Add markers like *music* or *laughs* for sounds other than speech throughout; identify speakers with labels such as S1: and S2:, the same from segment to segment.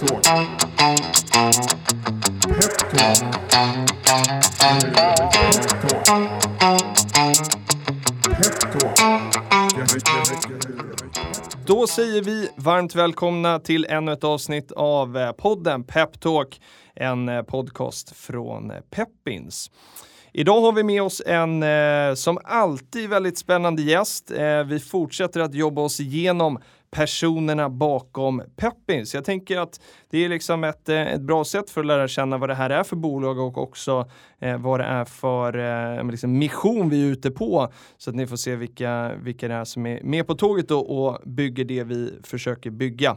S1: Peptalk. Peptalk.
S2: Då säger vi varmt välkomna till ännu ett avsnitt av eh, podden Peptalk, en eh, podcast från eh, Peppins. Idag har vi med oss en eh, som alltid väldigt spännande gäst. Eh, vi fortsätter att jobba oss igenom personerna bakom Peppins. Jag tänker att det är liksom ett, eh, ett bra sätt för att lära känna vad det här är för bolag och också eh, vad det är för eh, liksom mission vi är ute på. Så att ni får se vilka, vilka det är som är med på tåget då och bygger det vi försöker bygga.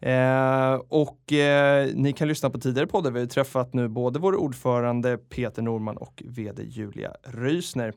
S2: Eh, och eh, ni kan lyssna på tidigare poddar. Vi har träffat nu både vår ordförande Peter Norman och vd Julia Rysner.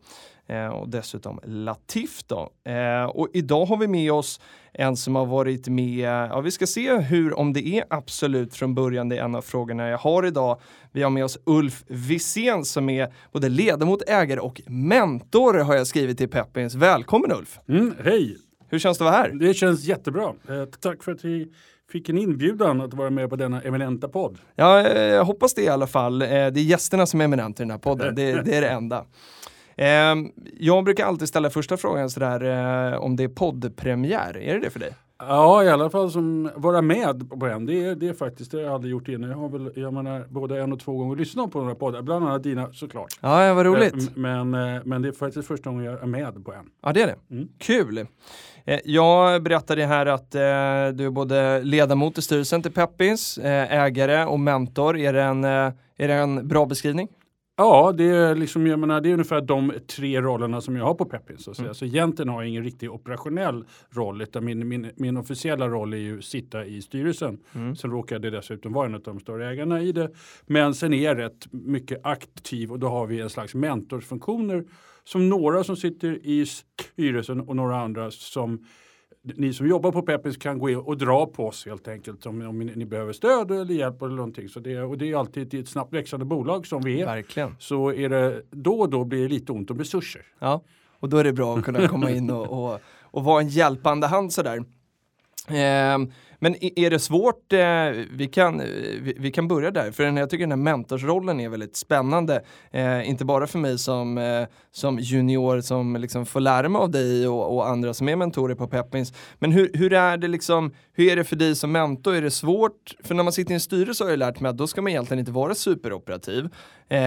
S2: Eh, och dessutom Latif då. Eh, och idag har vi med oss en som har varit med, ja vi ska se hur, om det är absolut från början, det är en av frågorna jag har idag. Vi har med oss Ulf Wisén som är både ledamot, ägare och mentor har jag skrivit till Peppins. Välkommen Ulf!
S3: Mm, hej!
S2: Hur känns det att vara här?
S3: Det känns jättebra. Eh, tack för att vi fick en inbjudan att vara med på denna eminenta podd.
S2: Ja, eh, jag hoppas det i alla fall. Eh, det är gästerna som är eminenta i den här podden, *laughs* det, det är det enda. Eh, jag brukar alltid ställa första frågan sådär eh, om det är poddpremiär. Är det det för dig?
S3: Ja, i alla fall som vara med på en. Det är, det är faktiskt, det jag aldrig gjort innan. Jag har väl, jag menar, både en och två gånger lyssnat på några poddar, bland annat dina såklart.
S2: Ja, ja vad roligt.
S3: Eh, Men, eh, men det är faktiskt första gången jag är med på en.
S2: Ja, det är det.
S3: Mm.
S2: Kul! Eh, Jag berättade här att eh, du är både ledamot i styrelsen till Peppins, eh, ägare och mentor. Är det en, eh, är det en bra beskrivning?
S3: Ja, det är, liksom, jag menar, det är ungefär de tre rollerna som jag har på Peppins. Så, att säga.
S2: Mm.
S3: så egentligen har jag ingen riktig operationell roll, utan min, min, min officiella roll är ju att sitta i styrelsen.
S2: Mm.
S3: Sen råkar det dessutom vara en av de större ägarna i det. Men sen är jag rätt mycket aktiv och då har vi en slags mentorsfunktioner som några som sitter i styrelsen och några andra som ni som jobbar på Peppins kan gå in och dra på oss helt enkelt om, om ni behöver stöd eller hjälp eller någonting. Så det, och det är alltid i ett snabbt växande bolag som vi är.
S2: Verkligen.
S3: Så är det då och då blir det lite ont om resurser.
S2: Ja, och då är det bra att kunna komma in och, och, och vara en hjälpande hand sådär. Ehm, men är det svårt, eh, vi, kan, eh, vi, kan börja där, för jag tycker den här mentorsrollen är väldigt spännande. Eh, inte bara för mig som, eh, som junior som liksom får lära mig av dig och, och andra som är mentorer på Peppins. Men hur, hur är det liksom, hur är det för dig som mentor? Är det svårt? För när man sitter i en styrelse har jag lärt mig att då ska man egentligen inte vara superoperativ eh,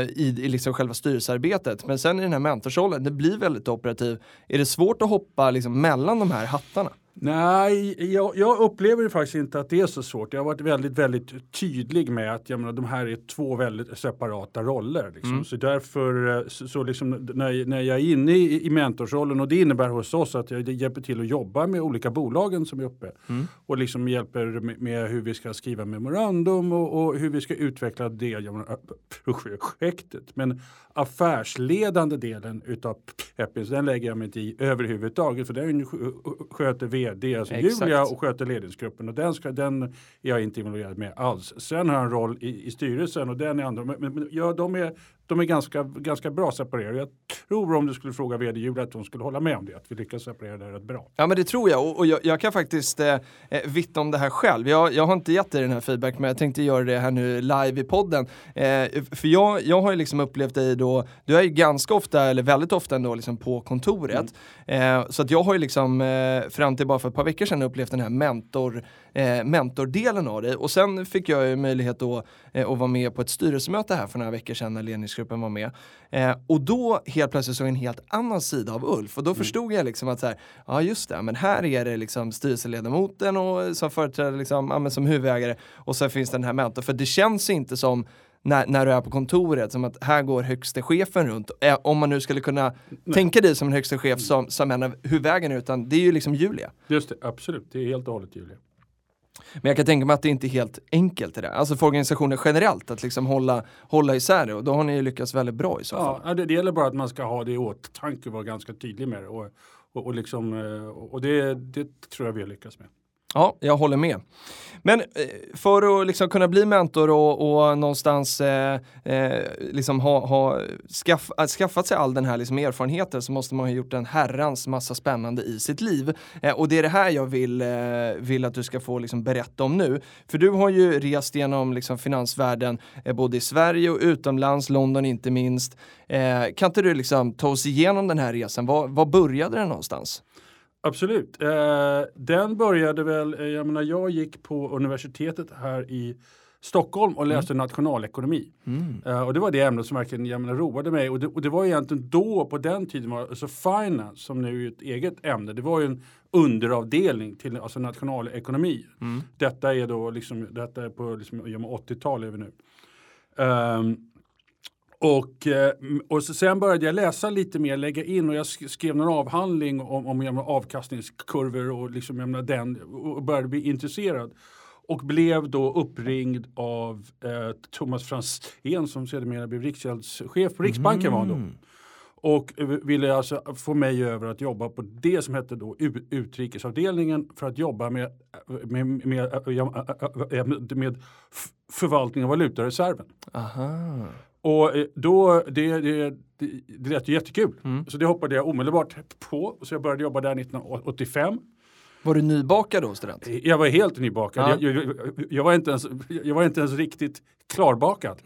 S2: i, i liksom själva styrelsearbetet. Men sen i den här mentorsrollen, det blir väldigt operativ. Är det svårt att hoppa liksom mellan de här hattarna?
S3: Nej, jag, jag upplever faktiskt inte att det är så svårt. Jag har varit väldigt, väldigt tydlig med att jag menar, de här är två väldigt separata roller. Liksom.
S2: Mm.
S3: Så därför, eh, så, så liksom, när, när jag är inne i, i mentorsrollen och det innebär hos oss att jag hjälper till att jobba med olika bolagen som är uppe
S2: Mm.
S3: och liksom hjälper med, med hur vi ska skriva memorandum och, och hur vi ska utveckla det menar, projektet. Men affärsledande delen utav Peppins, den lägger jag mig inte i överhuvudtaget för den sk- sköter vd, alltså
S2: Exakt.
S3: Julia och sköter ledningsgruppen och den, ska, den är jag inte involverad med alls. Sen har jag en roll i, i styrelsen och den är andra, men, men ja, de är, de är ganska, ganska bra separerade. Jag tror om du skulle fråga vd Julia att hon skulle hålla med om det, att vi lyckas separera det här rätt bra.
S2: Ja men det tror jag och, och jag, jag kan faktiskt eh, eh, vittna om det här själv. Jag, jag har inte gett dig den här feedback men jag tänkte göra det här nu live i podden. Eh, för jag, jag har ju liksom upplevt dig då, du är ju ganska ofta, eller väldigt ofta ändå liksom på kontoret. Eh, så att jag har ju liksom eh, fram till bara för ett par veckor sedan upplevt den här mentor, eh, mentordelen av dig. Och sen fick jag ju möjlighet då eh, att vara med på ett styrelsemöte här för några veckor sedan när ledningsgruppen var med. Eh, och då helt plötsligt såg jag en helt annan sida av Ulf och då förstod jag liksom att så här, ja just det, men här är det liksom styrelseledamoten och som företräder liksom, ja, men som huvudägare och så finns den här mentorn. För det känns inte som när, när du är på kontoret som att här går högste chefen runt. Eh, om man nu skulle kunna tänka dig som en högste chef som, som en av huvudägarna utan det är ju liksom Julia.
S3: Just det, absolut. Det är helt och hållet Julia.
S2: Men jag kan tänka mig att det inte är helt enkelt det där. Alltså för organisationer generellt att liksom hålla, hålla isär det och då har ni ju lyckats väldigt bra i så fall.
S3: Ja, det, det gäller bara att man ska ha det i åtanke och vara ganska tydlig med det. Och, och, och, liksom, eh, och det, det tror jag vi har lyckats med.
S2: Ja, jag håller med. Men eh, för att liksom kunna bli mentor och, och någonstans eh, eh, liksom ha, ha skaff, äh, skaffat sig all den här liksom erfarenheten så måste man ha gjort en herrans massa spännande i sitt liv. Eh, och det är det här jag vill, eh, vill att du ska få liksom berätta om nu. För du har ju rest genom liksom finansvärlden eh, både i Sverige och utomlands, London inte minst. Eh, kan inte du liksom ta oss igenom den här resan? Var, var började den någonstans?
S3: Absolut. Eh, den började väl, eh, jag menar jag gick på universitetet här i Stockholm och läste mm. nationalekonomi. Mm. Uh, och det var det ämnet som verkligen jag menar, roade mig. Och det, och det var egentligen då, på den tiden, var, alltså finance, som nu är ett eget ämne, det var ju en underavdelning till alltså nationalekonomi. Mm. Detta är då liksom, detta är på liksom, 80-tal är vi nu. Um, och, eh, och sen började jag läsa lite mer, lägga in och jag skrev någon avhandling om, om avkastningskurvor och, liksom, den, och började bli intresserad. Och blev då uppringd av eh, Thomas Franzén som sedermera blev riksgäldschef på Riksbanken. Mm. Var då. Och ville alltså få mig över att jobba på det som hette då utrikesavdelningen för att jobba med, med, med, med, med förvaltning av valutareserven. Aha. Och eh, då, det, det, det, det lät ju jättekul. Mm. Så det hoppade jag omedelbart på. Så jag började jobba där 1985.
S2: Var du nybakad då student?
S3: Jag var helt nybakad. Ja. Jag, jag, jag, var inte ens, jag var inte ens riktigt klarbakad.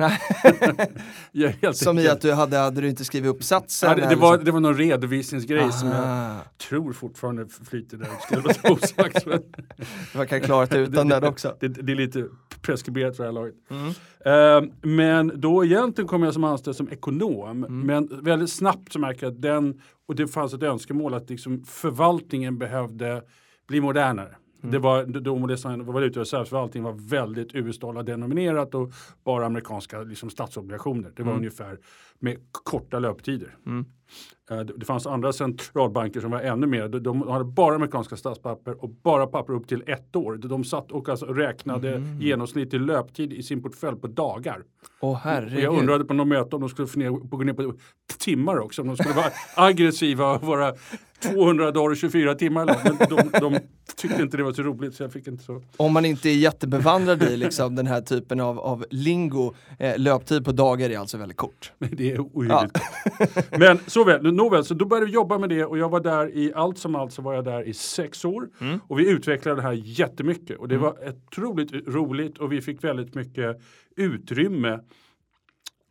S3: *laughs*
S2: som i att du hade, hade du inte skrivit uppsatsen?
S3: Ja, det, det, var, det var någon redovisningsgrej Aha. som jag tror fortfarande flyter där. Det *laughs* osagt. *laughs*
S2: Man kan klara det utan den också.
S3: Det, det, är lite preskriberat för det här laget. Mm. Uh, men då egentligen kom jag som anställd som ekonom. Mm. Men väldigt snabbt så märker jag att den, och det fanns ett önskemål att liksom förvaltningen behövde bli modernare. Mm. Det var, då det valutareservsförvaltningen var väldigt US-dollar denominerat och bara amerikanska liksom, statsobligationer. Det var mm. ungefär med korta löptider. Mm. Eh, det fanns andra centralbanker som var ännu mer. De hade bara amerikanska statspapper och bara papper upp till ett år. De satt och alltså räknade mm. genomsnittlig löptid i sin portfölj på dagar.
S2: Oh,
S3: herregud. och jag undrade på något möte om de skulle få ner, gå ner på timmar också. Om de skulle vara *laughs* aggressiva och vara 200 dagar och 24 timmar. Men de, de tyckte inte det var så roligt så jag fick inte så.
S2: Om man inte är jättebevandrad i liksom den här typen av, av lingo, eh, löptid på dagar är alltså väldigt kort.
S3: Men det är ohyggligt. Ja. *laughs* Men såväl, nåväl, så då började vi jobba med det och jag var där i allt som allt så var jag där i sex år. Mm. Och vi utvecklade det här jättemycket och det mm. var otroligt roligt och vi fick väldigt mycket utrymme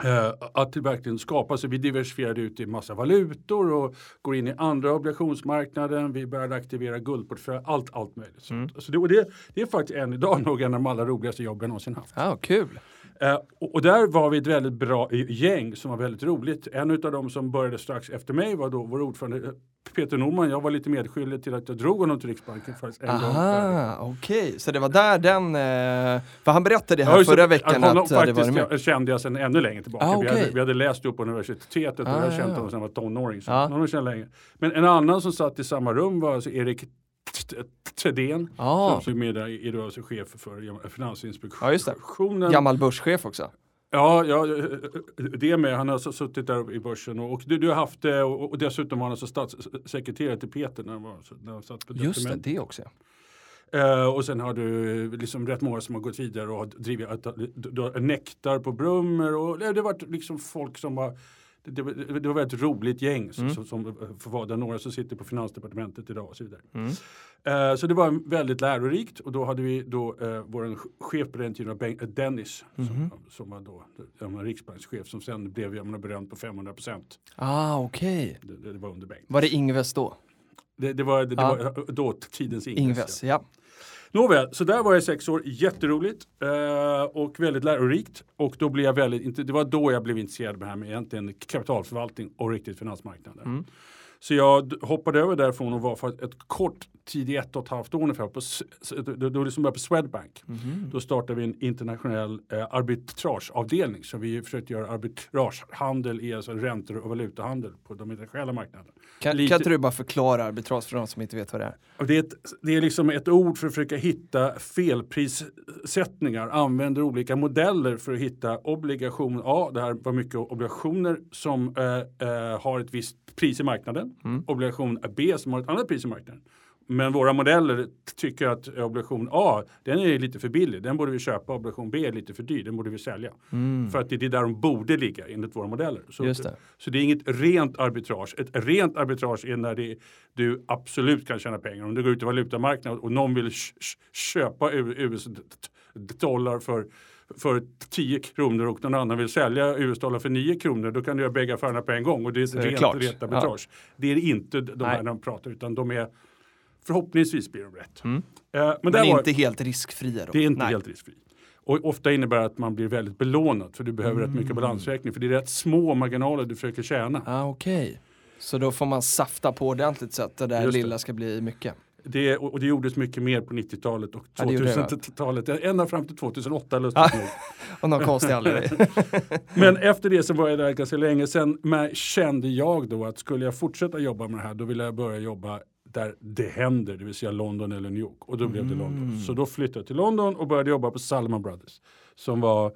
S3: Uh, att verkligen skapa sig. Vi diversifierade ut i massa valutor och går in i andra obligationsmarknaden. Vi började aktivera guldportfölj, allt, allt möjligt. Mm. Så det, det, det är faktiskt än idag nog en av de allra roligaste jobben jag någonsin haft.
S2: Ah, kul!
S3: Uh, och, där var vi ett väldigt bra gäng som var väldigt roligt. En av dem som började strax efter mig var då vår ordförande Peter Norman, jag var lite medskyldig till att jag drog honom till Riksbanken faktiskt en
S2: Aha, okej, okay. så det var där den, eh, för han berättade det här ja, förra veckan
S3: att, att det var med. Jag kände jag sedan ännu längre tillbaka. Ah, okay. vi, hade, vi, hade, läst upp på universitetet ah, och jag kände honom sedan jag var tonåring. Så ah. länge. Men en annan som satt i samma rum var alltså Erik Tredén ah. som är, är då alltså chef för Finansinspektionen.
S2: Ja, Gammal börschef också.
S3: Ja, ja, det med. Han har alltså suttit där i börsen och, och du, du har haft det och, och dessutom var han alltså statssekreterare till Peter när han, var, när han satt på
S2: Just det, det också.
S3: Uh, och sen har du liksom rätt många som har gått vidare och har drivit nektar på Brummer och det har varit liksom folk som var det, det, det, var ett roligt gäng mm. som, som får vara där. Några som sitter på finansdepartementet idag och så vidare. Mm. Uh, så det var väldigt lärorikt och då hade vi då uh, vår chef på den tiden, uh, Dennis, mm. som, mhm. som, var då um, riksbankschef som sen blev jag menar, berömd på 500 procent.
S2: Ah, okej.
S3: Okay. Det, det, var under Bengt.
S2: Var det Ingves då?
S3: Det, var, det, ah. var då tidens Ingves.
S2: Ingves ja.
S3: Nåväl, så där var jag sex år, jätteroligt eh, och väldigt lärorikt. Och då blev jag väldigt, det var då jag blev intresserad av det här med egentligen kapitalförvaltning och riktigt finansmarknader. Mm. Så jag hoppade över därifrån och var för ett kort tid i ett och ett halvt år ungefär. På, då, då liksom började på Swedbank. Mm -hmm. Då startade vi en internationell eh, arbitrageavdelning. Så vi försökte göra arbitragehandel i alltså räntor och valutahandel på de internationella marknaderna.
S2: Kan, Lite, kan inte du bara förklara arbitrage för de som inte vet vad det är?
S3: Det är, ett, det är liksom ett ord för att försöka hitta felprissättningar. Använder olika modeller för att hitta obligation A. Det här var mycket obligationer som eh, eh, har ett visst pris i marknaden. Mm. Obligation B som har ett annat pris i marknaden. men våra modeller tycker att obligation A, den är lite för billig. Den borde vi köpa. Obligation B är lite för dyr. Den borde vi sälja. För att det är där de borde ligga enligt våra modeller. Så,
S2: Mm. Just det.
S3: så det är inget rent arbitrage. Ett rent arbitrage är när det, du absolut kan tjäna pengar. Om du går ut i valutamarknaden och någon vill köpa U- US-dollar för för 10 kronor och någon annan vill sälja US-dollar för 9 kronor, då kan du göra bägge affärerna på en gång och det är ett
S2: är det
S3: rent, rent arbitrage. Det är inte de här
S2: Nej.
S3: de pratar utan de är förhoppningsvis blir de rätt. Eh, men
S2: Men
S3: där var,
S2: inte helt riskfria då?
S3: det är inte
S2: Nej.
S3: helt riskfri. Och ofta innebär det att man blir väldigt belånad för du behöver rätt
S2: Mm.
S3: mycket balansräkning för det är rätt små marginaler du försöker tjäna.
S2: Ah, Okej. Så då får man safta på ordentligt så att det där
S3: Just det.
S2: lilla ska bli mycket.
S3: Det, och det gjordes mycket mer på 90-talet och
S2: Ja, det gjorde det, va?
S3: 2000-talet. Ända fram till 2008 lustigt
S2: Ah.
S3: nog.
S2: Och någon konstig anledning. *laughs*
S3: Men efter det så var jag där ganska länge. Sen men kände jag då att skulle jag fortsätta jobba med det här då ville jag börja jobba där det händer, det vill säga London eller New York. Och då blev det London. Så då flyttade jag till London och började jobba på Salomon Brothers. Som var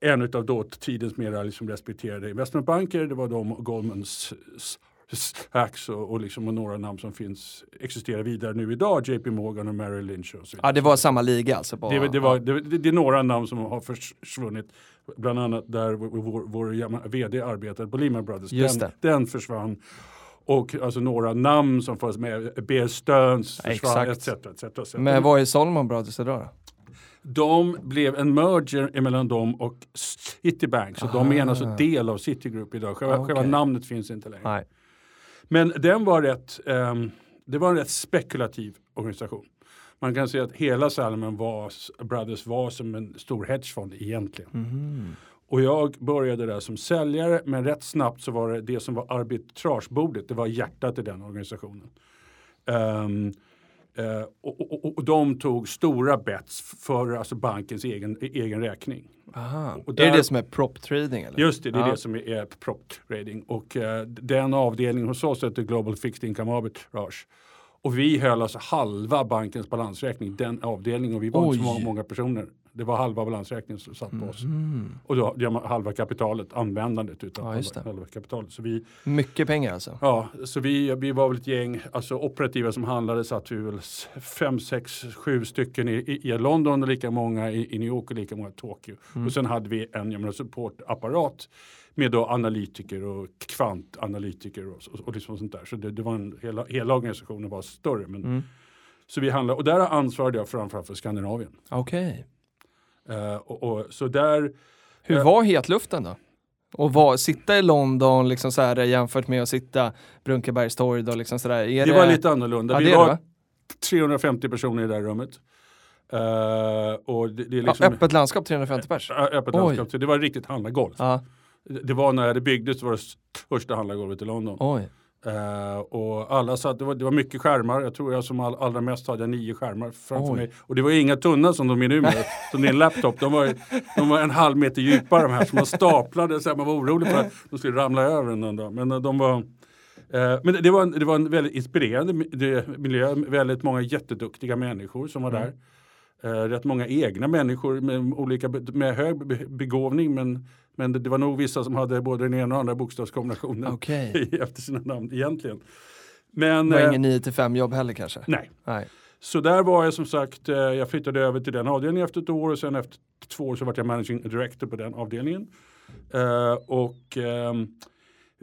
S3: en av dåtidens mer liksom respekterade investmentbanker. Det var de och Goldman S- S- Sachs och, och, liksom, och några namn som finns, existerar vidare nu idag. JP Morgan och Merrill Lynch och så.
S2: Ja, det var samma liga alltså? På,
S3: Det, det, var, det, det, är några namn som har försvunnit. Bland annat där vår, vår, vd arbetade på Lehman Brothers. Den, den försvann. Och alltså några namn som fanns med. Bear Stearns
S2: Ja,
S3: försvann etc. etc, etc.
S2: Men vad är Solomon Brothers idag då?
S3: De blev en merger mellan dem och Citibank. Så de är alltså del av Citigroup idag. Själva,
S2: Ah, okej.
S3: själva namnet finns inte längre.
S2: Nej.
S3: Men den var rätt, ehm, det var en rätt spekulativ organisation. Man kan säga att hela Salomon var, Brothers var som en stor hedgefond egentligen.
S2: Mhm.
S3: Och jag började där som säljare men rätt snabbt så var det det som var arbitragebordet, det var hjärtat i den organisationen. Ehm, eh, och, och, och, de tog stora bets för alltså bankens egen, egen räkning.
S2: Aha.
S3: Och
S2: Är det
S3: där-
S2: det som är prop trading eller?
S3: Just det, det är
S2: Ja.
S3: det som är, är prop trading. Och eh, den avdelningen hos oss heter Global Fixed Income Arbitrage. Och vi höll alltså halva bankens balansräkning, den avdelningen. Och vi var inte så
S2: Oj.
S3: många, många personer. Det var halva balansräkningen som satt på oss.
S2: Mm.
S3: Och då halva kapitalet, användandet utav
S2: Ja,
S3: halva, halva kapitalet. Så vi,
S2: Mycket pengar alltså?
S3: ja, så vi, vi var väl ett gäng, alltså operativa som handlade satt vi väl fem, sex, sju stycken i, i, i London och lika många i, i New York och lika många i Tokyo.
S2: Mm.
S3: Och sen hade vi en jag menar, supportapparat med då analytiker och kvantanalytiker och, och, och liksom sånt där. Så det, det var en, hela, hela organisationen var större. Men,
S2: Mm.
S3: Så vi handlade, och där ansvarade jag framförallt för Skandinavien.
S2: Okej.
S3: Eh, och, och, så där
S2: Hur
S3: Ja.
S2: var hetluften då? Och var, sitta i London liksom så här, jämfört med att sitta Brunkebergstorg då liksom sådär. Är
S3: Det var lite annorlunda.
S2: Ja,
S3: vi
S2: det det,
S3: var
S2: va?
S3: 350 personer i det här rummet. Eh, och det, det är
S2: Ja,
S3: liksom,
S2: öppet landskap 350 pers?
S3: Ja, öppet
S2: Oj.
S3: landskap. Så det var riktigt handlargolf.
S2: Ja,
S3: Det det var när det byggdes det var det största handlargolvet i London.
S2: oj.
S3: Eh, och alla satt, det, var, det var mycket skärmar. Jag tror jag som all, allra mest hade nio skärmar framför
S2: Oj.
S3: mig. Och det var inga tunna som de är nu med, som din laptop. De var, de var en halv meter djupa de här som man staplade. Så här, man var orolig för att de skulle ramla över en dag. Men eh, de var... eh, men det- var, en, det var en väldigt inspirerande miljö. Väldigt många jätteduktiga människor som var där. Eh, rätt många egna människor med, olika, med hög be- begåvning. Men, men det, det var nog vissa som hade både den ena och andra bokstavskombinationen
S2: Okej. *laughs*
S3: efter sina namn egentligen. Men
S2: Det var
S3: eh,
S2: ingen 9 till 5 jobb heller kanske?
S3: nej.
S2: Nej.
S3: Så där var jag som sagt, eh, jag flyttade över till den avdelningen efter ett år och sen efter två år så var jag managing director på den avdelningen. Eh, och ehm,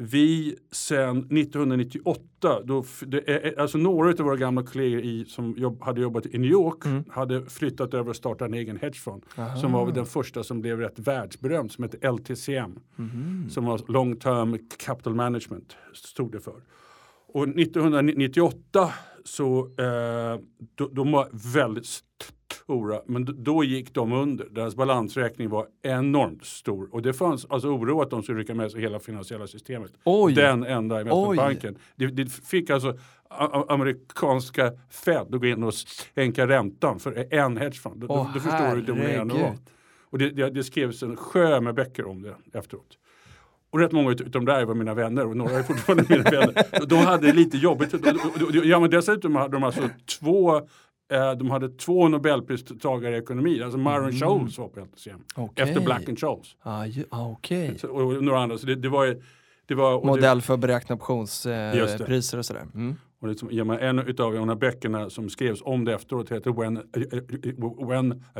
S3: vi sen 1998, då, är- alltså några av våra gamla kollegor i, som jobb, hade jobbat i New York
S2: Mm.
S3: hade flyttat över och startat en egen hedgefond.
S2: Aha.
S3: Som var den första som blev rätt världsberömd som hette LTCM.
S2: Mhm.
S3: Som var long term capital management stod det för. Och 1998 så eh, då, de var väldigt stora men då gick de under. Deras balansräkning var enormt stor och det fanns alltså oro att de skulle rycka med sig hela finansiella systemet.
S2: Oj!
S3: Den enda investmentbanken. Det, det fick alltså amerikanska Fed att gå in och sänka räntan för en hedgefond.
S2: Åh,
S3: förstår du hur dominerande det var. Och det, det, det skrevs en sjö med böcker om det efteråt. Och rätt många ut- utav de där var mina vänner och några är fortfarande mina vänner. De hade det lite jobbigt. Ja, men dessutom hade de alltså två de hade två Nobelpristagare i ekonomi. Alltså Myron Scholes var på LTCM.
S2: Mm. Okej.
S3: Efter Black and Scholes.
S2: Ah, ju, ah, Okej.
S3: Så, och några andra. Så det, det var, ju- det var och det,
S2: Modell för att beräkna
S3: det.
S2: optionspriser och sådär. Mm.
S3: Och liksom, ja, men en av de här böckerna som skrevs om det efteråt heter When, When a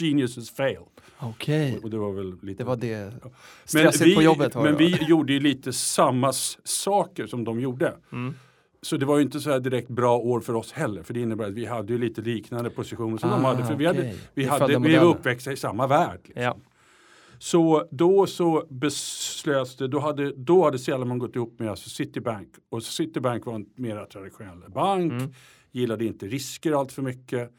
S3: Geniuses Fail.
S2: Okej,
S3: Och det var väl lite...
S2: det var det.
S3: men
S2: Stressigt
S3: vi,
S2: på jobbet
S3: men
S2: det,
S3: vi gjorde ju lite samma saker som de gjorde.
S2: Mm.
S3: Så det var ju inte så här direkt bra år för oss heller. För det innebär att vi hade ju lite liknande positioner som de
S2: Ah,
S3: hade. För vi, hade,
S2: okej.
S3: vi, hade, vi var uppväxta i samma värld. Liksom.
S2: Ja.
S3: Så då så beslöts det, då hade, då hade Selman gått ihop med alltså Citibank. Och Citibank var en mer traditionell bank,
S2: Mm.
S3: gillade inte risker allt för mycket.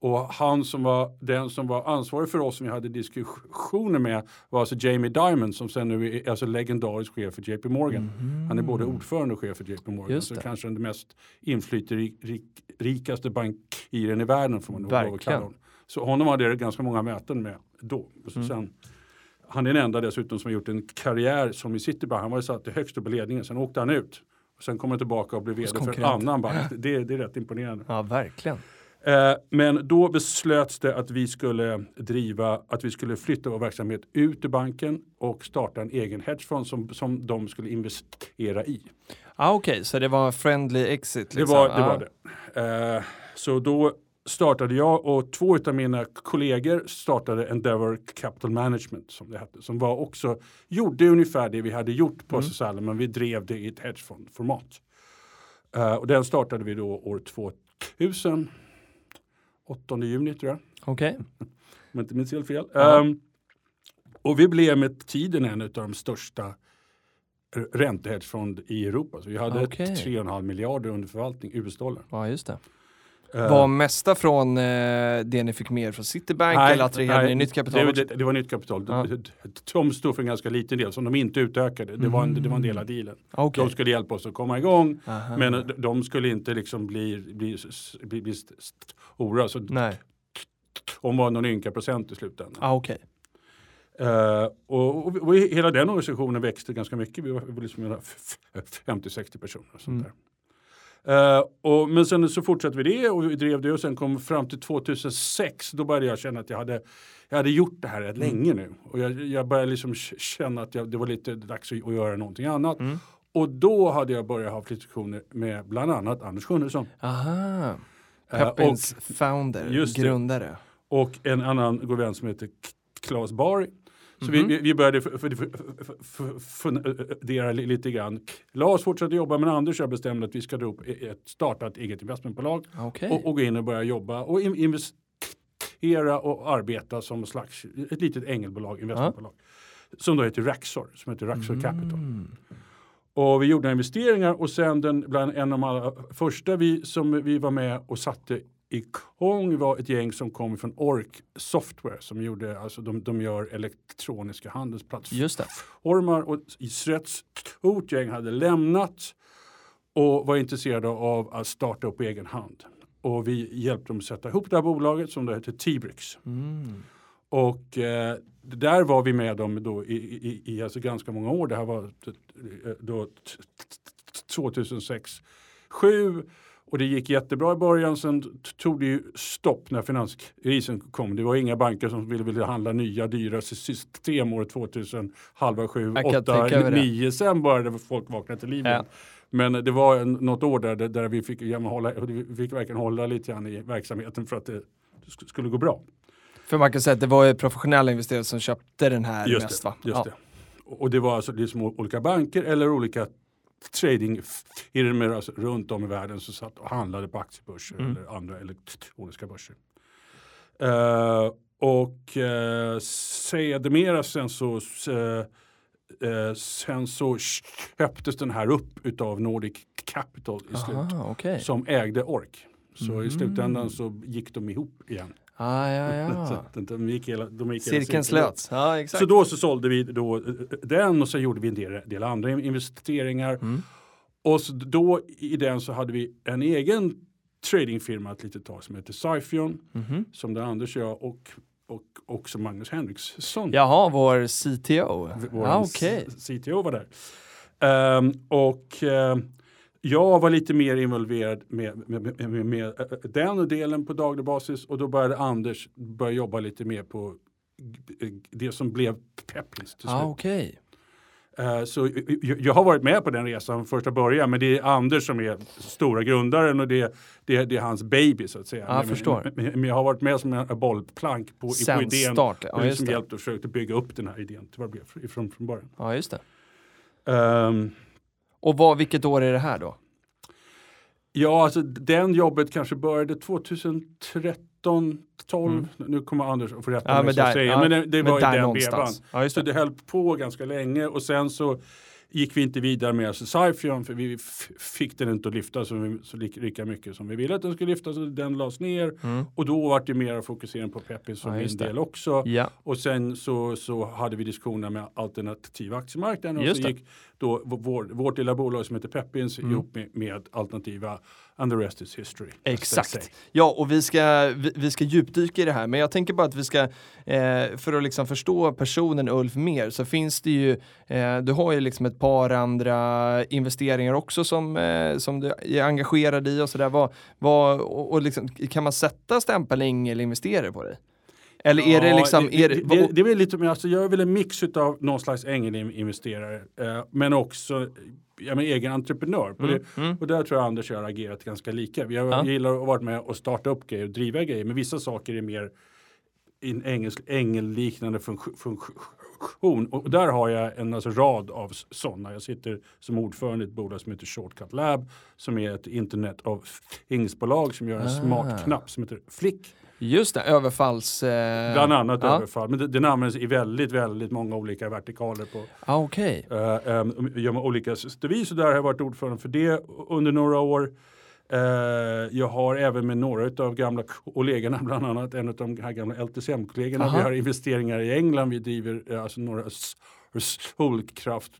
S3: Och han som var den som var ansvarig för oss som vi hade diskussioner med var alltså Jamie Dimon som sen nu är alltså legendarisk chef för JP Morgan. Han är både ordförande och chef för JP Morgan. Så
S2: det.
S3: kanske den mest inflytelserikaste bankiren i världen får man nog lov att kalla honom. Så honom hade jag ganska många möten med då. Så
S2: Mm.
S3: sen, han är den enda dessutom som har gjort en karriär som i Citibank. Han var satt högst upp på ledningen, sen åkte han ut. Och sen kom han tillbaka och blev vd för en annan bank. *laughs* Det, det är rätt imponerande.
S2: ja, verkligen.
S3: Eh, men då beslöts det att vi skulle driva, att vi skulle flytta vår verksamhet ut ur banken och starta en egen hedgefond som, som de skulle investera i.
S2: Ah, Okej, så det var friendly exit?
S3: Det
S2: Liksom.
S3: var det.
S2: Ah.
S3: Var det. Eh, så då startade jag och två av mina kollegor startade Endeavour Capital Management som det hette. Som var också, gjorde ungefär det vi hade gjort på
S2: Mm.
S3: mm. men vi drev det i ett hedgefondformat. Eh, och den startade vi då år 2000. 8 juni tror jag.
S2: Okej.
S3: om jag inte minns helt fel.
S2: Ja.
S3: Ehm, och vi blev med tiden en av de största räntehedgefond i Europa. Så vi hade
S2: Okej.
S3: 3,5 miljarder under förvaltning US-dollar.
S2: Ja, just det.
S3: Eh,
S2: Var mesta från eh, det ni fick mer från Citibank eller attraherade ni nytt kapital
S3: det, det, det var nytt kapital.
S2: Ja.
S3: De stod för en ganska liten del som de inte utökade. Det var en, det var en del av dealen.
S2: Okej.
S3: De skulle hjälpa oss att komma igång.
S2: Aha.
S3: Men de- skulle inte liksom bli, bli, bli, bli stora. Så
S2: Nej,
S3: de var någon ynka procent i slutändan.
S2: ah, okej.
S3: Eh, och, och, och hela den organisationen växte ganska mycket. Vi var, vi var liksom hela f- f- 50-60 personer. Och sånt
S2: Mm.
S3: där. Eh, och, men sen så fortsatte vi det och vi drev det och sen kom fram till 2006. Då började jag känna att jag hade, jag hade gjort det här rätt
S2: Mm.
S3: länge nu. Och jag, jag började liksom känna att jag, det var lite dags att, att göra någonting annat.
S2: Mm.
S3: Och då hade jag börjat ha diskussioner med bland annat Anders Sjunnesson.
S2: Aha.
S3: Eh,
S2: Peppins founder,
S3: just det.
S2: grundare.
S3: och en annan god vän som heter Claes Bari. Så
S2: Mhm.
S3: vi, vi, vi började fundera li- lite grann. Lars fortsatte jobba men Anders och jag bestämde att vi ska dra upp e- ett, starta ett eget investmentbolag
S2: Okej.
S3: och, och gå in och börja jobba och in, investera och arbeta som slags, ett litet ängelbolag, investmentbolag. Som då heter Raxor, som heter Raxor Capital.
S2: Mm.
S3: Och vi gjorde investeringar och sen den, bland en av de allra första vi, som vi var med och satte igång var ett gäng som kom från Ork Software som gjorde, alltså de, de gör elektroniska handelsplattformar. Och ett stort gäng hade lämnat och var intresserade av att starta upp egen hand. Och vi hjälpte dem att sätta ihop det här bolaget som då heter T-Brix.
S2: Mm.
S3: Och eh, där var vi med dem då i, i, i alltså ganska många år. Det här var eh, då t- t- 2006, 2007 och det gick jättebra i början. Sen tog det ju stopp när finanskrisen kom. Det var inga banker som ville, ville handla nya dyra sy- system år 2000, halva sju, åtta, nio. Sen började folk vakna till liv
S2: Ja.
S3: Men det var en, något år där, där- vi fick, ja, hålla, vi fick verkligen hålla lite grann i verksamheten för att det sk- skulle gå bra.
S2: För man kan säga att det var ju professionella investerare som köpte den här
S3: Just
S2: mest
S3: det,
S2: va?
S3: Just
S2: ja.
S3: det. Och och det var alltså liksom olika banker eller olika tradingfirmor alltså runt om i världen som satt och handlade på aktiebörser
S2: Mm.
S3: eller andra elektroniska börser. Eh, och uh, sedermera sen så, eh, eh, sen så köptes den här upp utav Nordic Capital i slut.
S2: Aha, okej.
S3: Som ägde Ork. Så
S2: Mm.
S3: i slutändan så gick de ihop igen.
S2: Ah, ja, *laughs*
S3: Så
S2: ja.
S3: att de gick hela, de gick hela
S2: Cirkeln slöts. Ja, exakt.
S3: Så då så sålde vi då eh, den och så gjorde vi en del, del andra investeringar.
S2: Mm.
S3: Och så då i den så hade vi en egen tradingfirma ett litet tag som heter Syfion.
S2: Mhm.
S3: Som där Anders och jag och, och också Magnus Henriksson.
S2: Jaha, vår CTO.
S3: vår
S2: ah.
S3: C- CTO var där. Ehm, och ehm, jag var lite mer involverad med, med, med, med, eh, den delen på daglig basis och då började Anders börja jobba lite mer på g- det som blev till slut.
S2: Ah, okej.
S3: Eh, Så jag- har varit med på den resan från första början men det är Anders som är stora grundaren och det, det, det är hans baby så att säga.
S2: Jag
S3: Men-
S2: förstår.
S3: Men, men jag har varit med som en bollplank på, på idén.
S2: start, ja,
S3: liksom
S2: det.
S3: hjälpt och försökt bygga upp den här idén till vad det blev från, från början.
S2: Ja, just det.
S3: Ehm,
S2: Och vad, vilket år är det här då?
S3: Ja, alltså den jobbet kanske började 2013, 12. Nu kommer Anders att få rätta
S2: Mm. Ja,
S3: mig
S2: men där-
S3: säger.
S2: ja,
S3: Men det, det
S2: men
S3: var i den
S2: någonstans.
S3: vevan.
S2: Ja, just
S3: så
S2: det.
S3: det höll på ganska länge och sen så gick vi inte vidare med Syfion för vi fick den inte att lyfta så, vi, så lika, mycket som vi ville att den skulle lyfta så den lades ner. Och då var det mer fokusering på Peppis som
S2: Mm. Ja,
S3: min del också.
S2: Ja,
S3: Och sen så, så hade vi diskussioner med alternativa aktiemarknaden och
S2: Just
S3: så
S2: det.
S3: gick då vår, vårt lilla bolag som heter Peppins
S2: Mm.
S3: ihop med, med alternativa and the rest is history.
S2: Exakt. Ja, och vi ska, vi, vi ska djupdyka i det här, men jag tänker bara att vi ska, eh, för att liksom förstå personen Ulf mer, så finns det ju, eh, du har ju liksom ett par andra investeringar också som, eh, som du är engagerad i och sådär. Vad, vad, och, och liksom, kan man sätta stämpeln ängelinvesterare på dig? Eller är det
S3: Ja,
S2: liksom,
S3: det,
S2: är
S3: det,
S2: det,
S3: det, det är väl lite mer, alltså jag är väl en mix av någon slags ängelinvesterare eh, men också ja, men egen entreprenör. På det, och där tror jag Anders och jag har agerat ganska lika.
S2: Mm, Ja.
S3: gillar att vara med och starta upp grejer och driva grejer men vissa saker är mer en engelsk, ängelliknande funktion. funktion. Och där har jag en alltså, rad av sådana. Jag sitter som ordförande i ett bolag som heter Shortcut Lab som är ett internet of things-bolag som gör en
S2: Ah.
S3: smart knapp som heter Flick.
S2: Just det, överfalls... Eh,
S3: Bland annat
S2: ja.
S3: överfall. Men den används i väldigt, väldigt många olika vertikaler på
S2: Ah, Okej.
S3: uh, um, olika vis och där har jag varit ordförande för det under några år. Eh, jag har även med några av gamla kollegorna, bland annat en av de här gamla LTCM-kollegorna. Vi har investeringar i England, vi driver eh, alltså några solkraft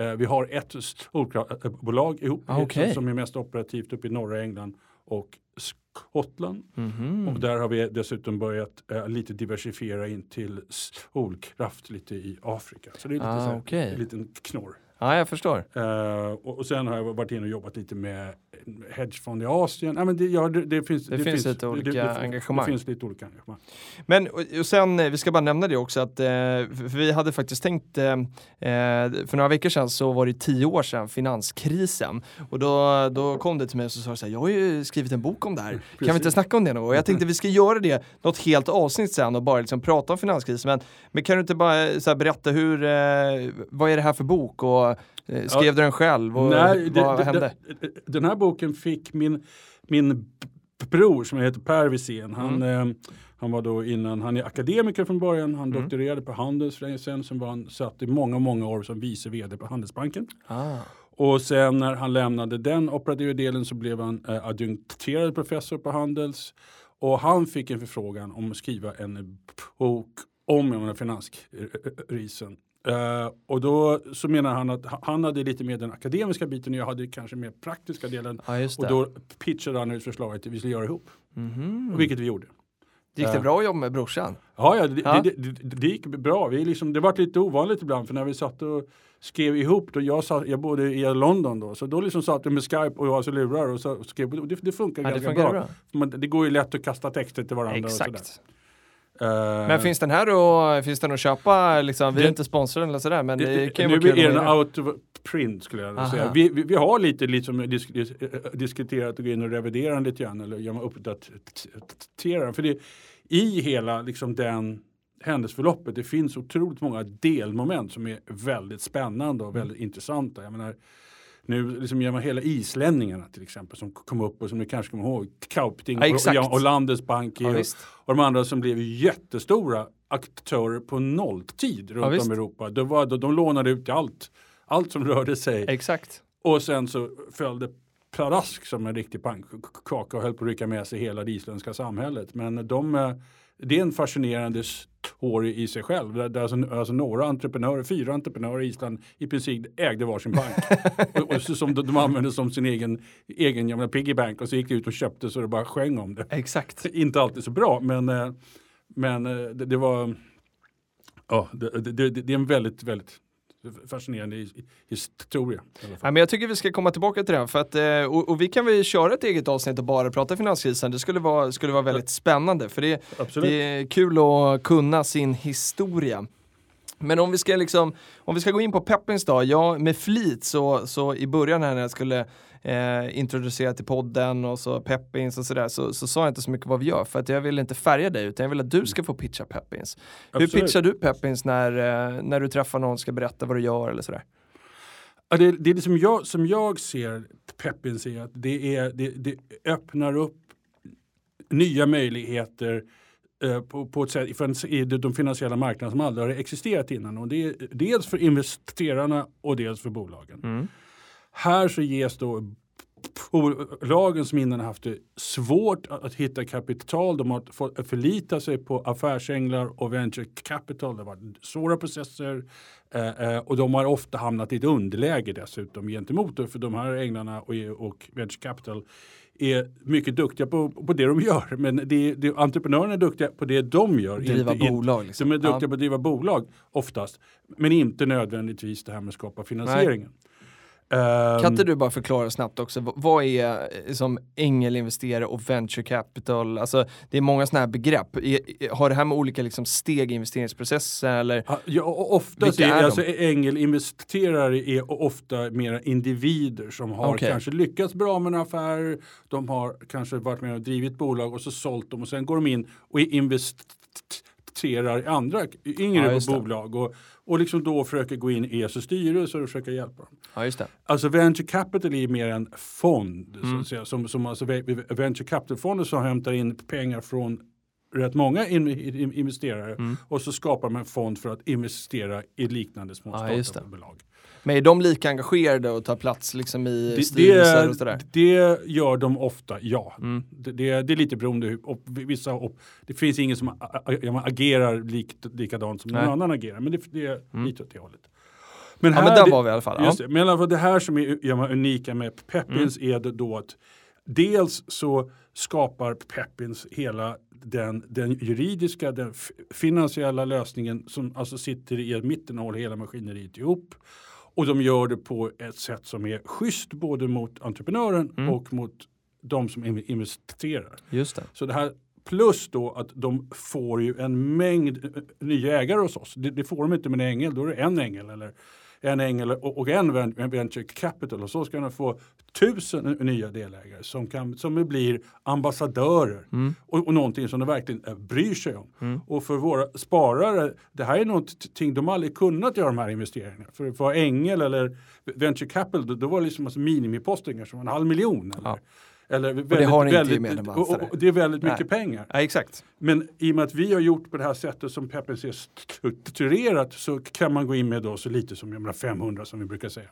S3: Eh, vi har ett solkraftbolag ihop
S2: Ah,
S3: som, som är mest operativt uppe i norra England och Skottland.
S2: Mhm.
S3: Och där har vi dessutom börjat eh, lite diversifiera in till solkraft lite i Afrika. Så det är lite
S2: Ah,
S3: så här,
S2: okej.
S3: en liten knorr.
S2: Ja, jag förstår.
S3: Eh, och, och sen har jag varit inne och jobbat lite med hedgefond i Asien. Ja, men det, ja, det, det, finns,
S2: Det finns lite olika engagemang.
S3: Det finns lite olika engagemang.
S2: Men och, och sen, eh, vi ska bara nämna det också att, eh, vi hade faktiskt tänkt, eh, eh, för några veckor sedan så var det tio år sedan finanskrisen och då, då kom det till mig och så sa det så här, jag har ju skrivit en bok om det här, kan vi inte
S3: Precis.
S2: snacka om det nu? Och jag tänkte vi ska göra det något helt avsnitt sen och bara liksom prata om finanskrisen. Men, men kan du inte bara eh, så här, berätta hur, eh, vad är det här för bok och skrev
S3: Ja.
S2: du den själv och
S3: Nej,
S2: vad
S3: det-
S2: hände?
S3: det- Den här boken fick min, min bror som heter Per Wisén. Han,
S2: Mm.
S3: eh, han var då innan, han är akademiker från början. Han
S2: Mm.
S3: doktorerade på Handels för länge sedan. Sen var han satt i många, många år som vice vd på Handelsbanken.
S2: Ah.
S3: Och sen när han lämnade den operativa delen så blev han eh, adjunkterad professor på Handels. Och han fick en förfrågan om att skriva en bok om jag menar, finanskrisen. Eh, och då så menar han att han hade lite mer den akademiska biten och jag hade kanske mer praktiska delen.
S2: Ja,
S3: Och då pitchade han ut förslaget att vi skulle göra ihop.
S2: Mhm.
S3: Och vilket vi gjorde.
S2: Gick det
S3: eh,
S2: bra att jobba med brorsan?
S3: Ja, ja, det,
S2: Ja.
S3: Det, det, det, gick bra. Vi liksom, det var lite ovanligt ibland för när vi satt och skrev ihop, då jag, satt, jag bodde i London då, så då liksom satt vi med Skype och jag hade lurar och så skrev, och det, det funkar
S2: Ja,
S3: ganska bra.
S2: bra.
S3: Men det går ju lätt att kasta texter till varandra och sådär. Eh,
S2: Men finns den här att, finns den att köpa? Liksom, vi är inte sponsrade eller sådär, men det,
S3: det,
S2: kan ju
S3: nu är den out of print skulle jag
S2: Aha.
S3: säga. Vi, vi, vi har lite liksom disk, dis, diskuterat att gå in och revidera den lite grann eller uppdatera den. För det, i hela liksom den händelseförloppet det finns otroligt många delmoment som är väldigt spännande och väldigt intressanta. Jag menar, nu liksom man hela islänningarna till exempel som kom upp och som ni kanske kommer ihåg, Kaupting
S2: Ja,
S3: och, och Landesbank
S2: Ja,
S3: och, och de andra som blev jättestora aktörer på nolltid runt
S2: visst.
S3: om i Europa. Det var, de, de lånade ut allt, allt som rörde sig.
S2: Exakt.
S3: Och sen så följde pladask som en riktig pannkaka och höll på att rycka med sig hela det isländska samhället. Men de, eh, det är en fascinerande story i sig själv. Där, alltså, alltså några entreprenörer, fyra entreprenörer i Island i princip ägde varsin bank. *laughs* och, och så, som de, de använde som sin egen, egen jävla piggy bank och så gick de ut och köpte så det bara sjöng om det.
S2: Exakt. *laughs*
S3: Inte alltid så bra men, eh, men eh, det, det var ja, det, det, det, det är en väldigt, väldigt fascinerande his- historia.
S2: Ja, men jag tycker vi ska komma tillbaka till det här, för att, eh, och, och vi kan väl köra ett eget avsnitt och bara prata finanskrisen. Det skulle vara, skulle vara väldigt spännande, för det, det är kul att kunna sin historia. Men om vi ska liksom, om vi ska gå in på Peppins då, ja med flit så, så i början här när jag skulle eh, introducera till podden och så Peppins och sådär så, så sa jag inte så mycket vad vi gör för att jag vill inte färga dig utan jag vill att du ska få pitcha Peppins.
S3: Absolut.
S2: Hur pitchar du Peppins när, eh, när du träffar någon och ska berätta vad du gör eller sådär?
S3: Ja, det, det är det som jag, som jag ser Peppins är att det, är, det, det öppnar upp nya möjligheter eh, på, på ett sätt i i de finansiella marknaderna som aldrig har existerat innan. Och det är dels för investerarna och dels för bolagen. Här så ges då bolagen som innan haft det svårt att hitta kapital. De har fått förlita sig på affärsänglar och venture capital. Det har varit svåra processer eh, eh, och de har ofta hamnat i ett underläge dessutom gentemot det. För de här änglarna och, och venture capital är mycket duktiga på, på det de gör. Men det, det, entreprenörerna är duktiga på det de gör.
S2: Driva
S3: inte-
S2: bolag, liksom.
S3: De är duktiga
S2: Ja.
S3: på att driva bolag oftast. Men inte nödvändigtvis det här med att skapa finansieringen. Ehm,
S2: Kan inte du bara förklara snabbt också, vad är eh, som ängelinvesterare och venture capital? Alltså det är många sådana här begrepp. Har det här med olika liksom, steg i investeringsprocessen eller?
S3: Ja, Ja, oftast är,
S2: är
S3: alltså, ängelinvesterare är ofta mera individer som har
S2: Okej.
S3: kanske lyckats bra med en affär. De har kanske varit med och drivit bolag och så sålt dem och sen går de in och investerar i andra
S2: Ja,
S3: yngre
S2: det.
S3: bolag och, och liksom då försöker gå in i ESO styrelser och försöka hjälpa dem.
S2: Ja just det.
S3: Alltså venture capital är mer en fond. Så
S2: Mm.
S3: att säga, som, som alltså ve- venture capital-fonder som hämtar in pengar från rätt många in, in, investerare
S2: Mm.
S3: och så skapar man en fond för att investera i liknande små
S2: Ja,
S3: startupbolag.
S2: Men är de lika engagerade och tar plats liksom i
S3: Det,
S2: styrelser och sådär?
S3: det, gör de ofta, ja.
S2: Mm.
S3: Det, det, det är lite beroende och vissa, och det finns ingen som agerar likt, likadant som
S2: Nej.
S3: någon annan agerar, men det, det är
S2: Mm.
S3: lite åt det hållet.
S2: Ja men
S3: här-
S2: där
S3: det-
S2: var vi i alla fall. Ja.
S3: Det. Men i alla fall det här som är är unika med Peppins är det då att dels så skapar Peppins hela den, den juridiska, den finansiella lösningen som alltså sitter i mitten och håller hela maskineriet ihop. Och de gör det på ett sätt som är schysst både mot entreprenören
S2: Mm.
S3: och mot de som in- investerar.
S2: Just det.
S3: Så det här plus då att de får ju en mängd eh, nya ägare hos oss. Det, det får de inte med en ängel, då är det en ängel eller en ängel och, en ven- en venture capital och så ska de få tusen nya delägare som, kan, som blir ambassadörer
S2: Mm.
S3: och, och någonting som de verkligen eh, bryr sig om.
S2: Mm.
S3: Och för våra sparare, det här är någonting de aldrig kunnat göra de här investeringarna. För att vara ängel eller venture capital, då, då var det liksom alltså minimipostingar som var en halv miljon. Eller,
S2: Ja.
S3: Eller
S2: det har ni inte
S3: väldigt,
S2: i medlemmar,
S3: och, och, och det är väldigt
S2: Nej.
S3: mycket pengar.
S2: Ja, exakt.
S3: Men i och med att vi har gjort på det här sättet som är strukturerat så kan man gå in med då så lite som jag menar 500 som vi brukar säga.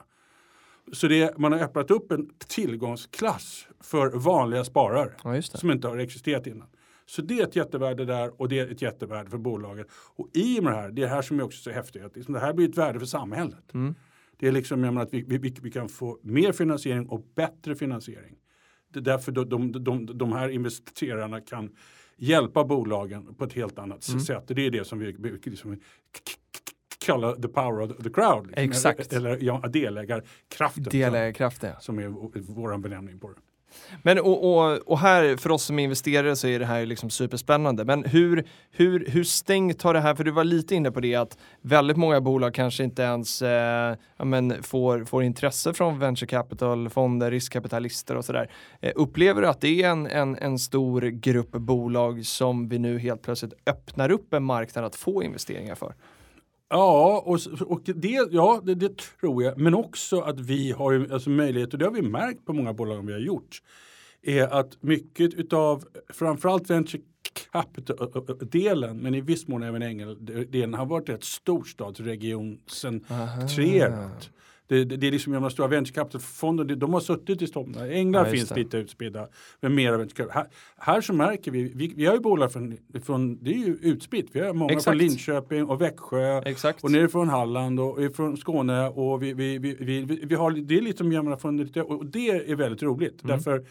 S3: Så det, man har öppnat upp en tillgångsklass för vanliga sparare
S2: Ja, det.
S3: som inte har existerat innan. Så det är ett jättevärde där och det är ett jättevärde för bolaget. Och i och med det här, det är det här som är också så häftigt, att liksom det här blir ett värde för samhället.
S2: Mm.
S3: Det är liksom jag menar, att vi, vi, vi kan få mer finansiering och bättre finansiering. Det är därför de, de, de, de här investerarna kan hjälpa bolagen på ett helt annat
S2: Mm.
S3: sätt. Det är det som vi, liksom, kallar the power of the crowd. Liksom.
S2: Exakt.
S3: Eller ja, delägarkraften.
S2: Delägarkraft ja.
S3: Som är vår benämning på det.
S2: Men och, och, och här för oss som investerare så är det här liksom superspännande. Men hur, hur, hur stängt har det här, för du var lite inne på det att väldigt många bolag kanske inte ens eh, ja, men får, får intresse från venture capital, fonder, riskkapitalister och sådär. Eh, upplever du att det är en, en, en stor grupp bolag som vi nu helt plötsligt öppnar upp en marknad att få investeringar för?
S3: Ja, och, och det, ja det, det tror jag. Men också att vi har alltså möjlighet, och det har vi märkt på många bolag vi har gjort, är att mycket utav framförallt venture capital-delen, men i viss mån även ängel-delen, har varit rätt storstadsregion sedan treåret. Det, det, det är liksom de stora venture capital-fonder, det- de har suttit i Stockholm. England
S2: Ja,
S3: finns
S2: det.
S3: lite utspridda, men venture capital. Här, här så märker vi, vi, vi har ju bolag från, från, det är ju utspritt, vi har många
S2: Exakt.
S3: från Linköping och Växjö
S2: Exakt.
S3: och nerifrån Halland och ifrån Skåne och vi, vi, vi, vi, vi, har det är lite som från lite, och det är väldigt roligt.
S2: Mm.
S3: Därför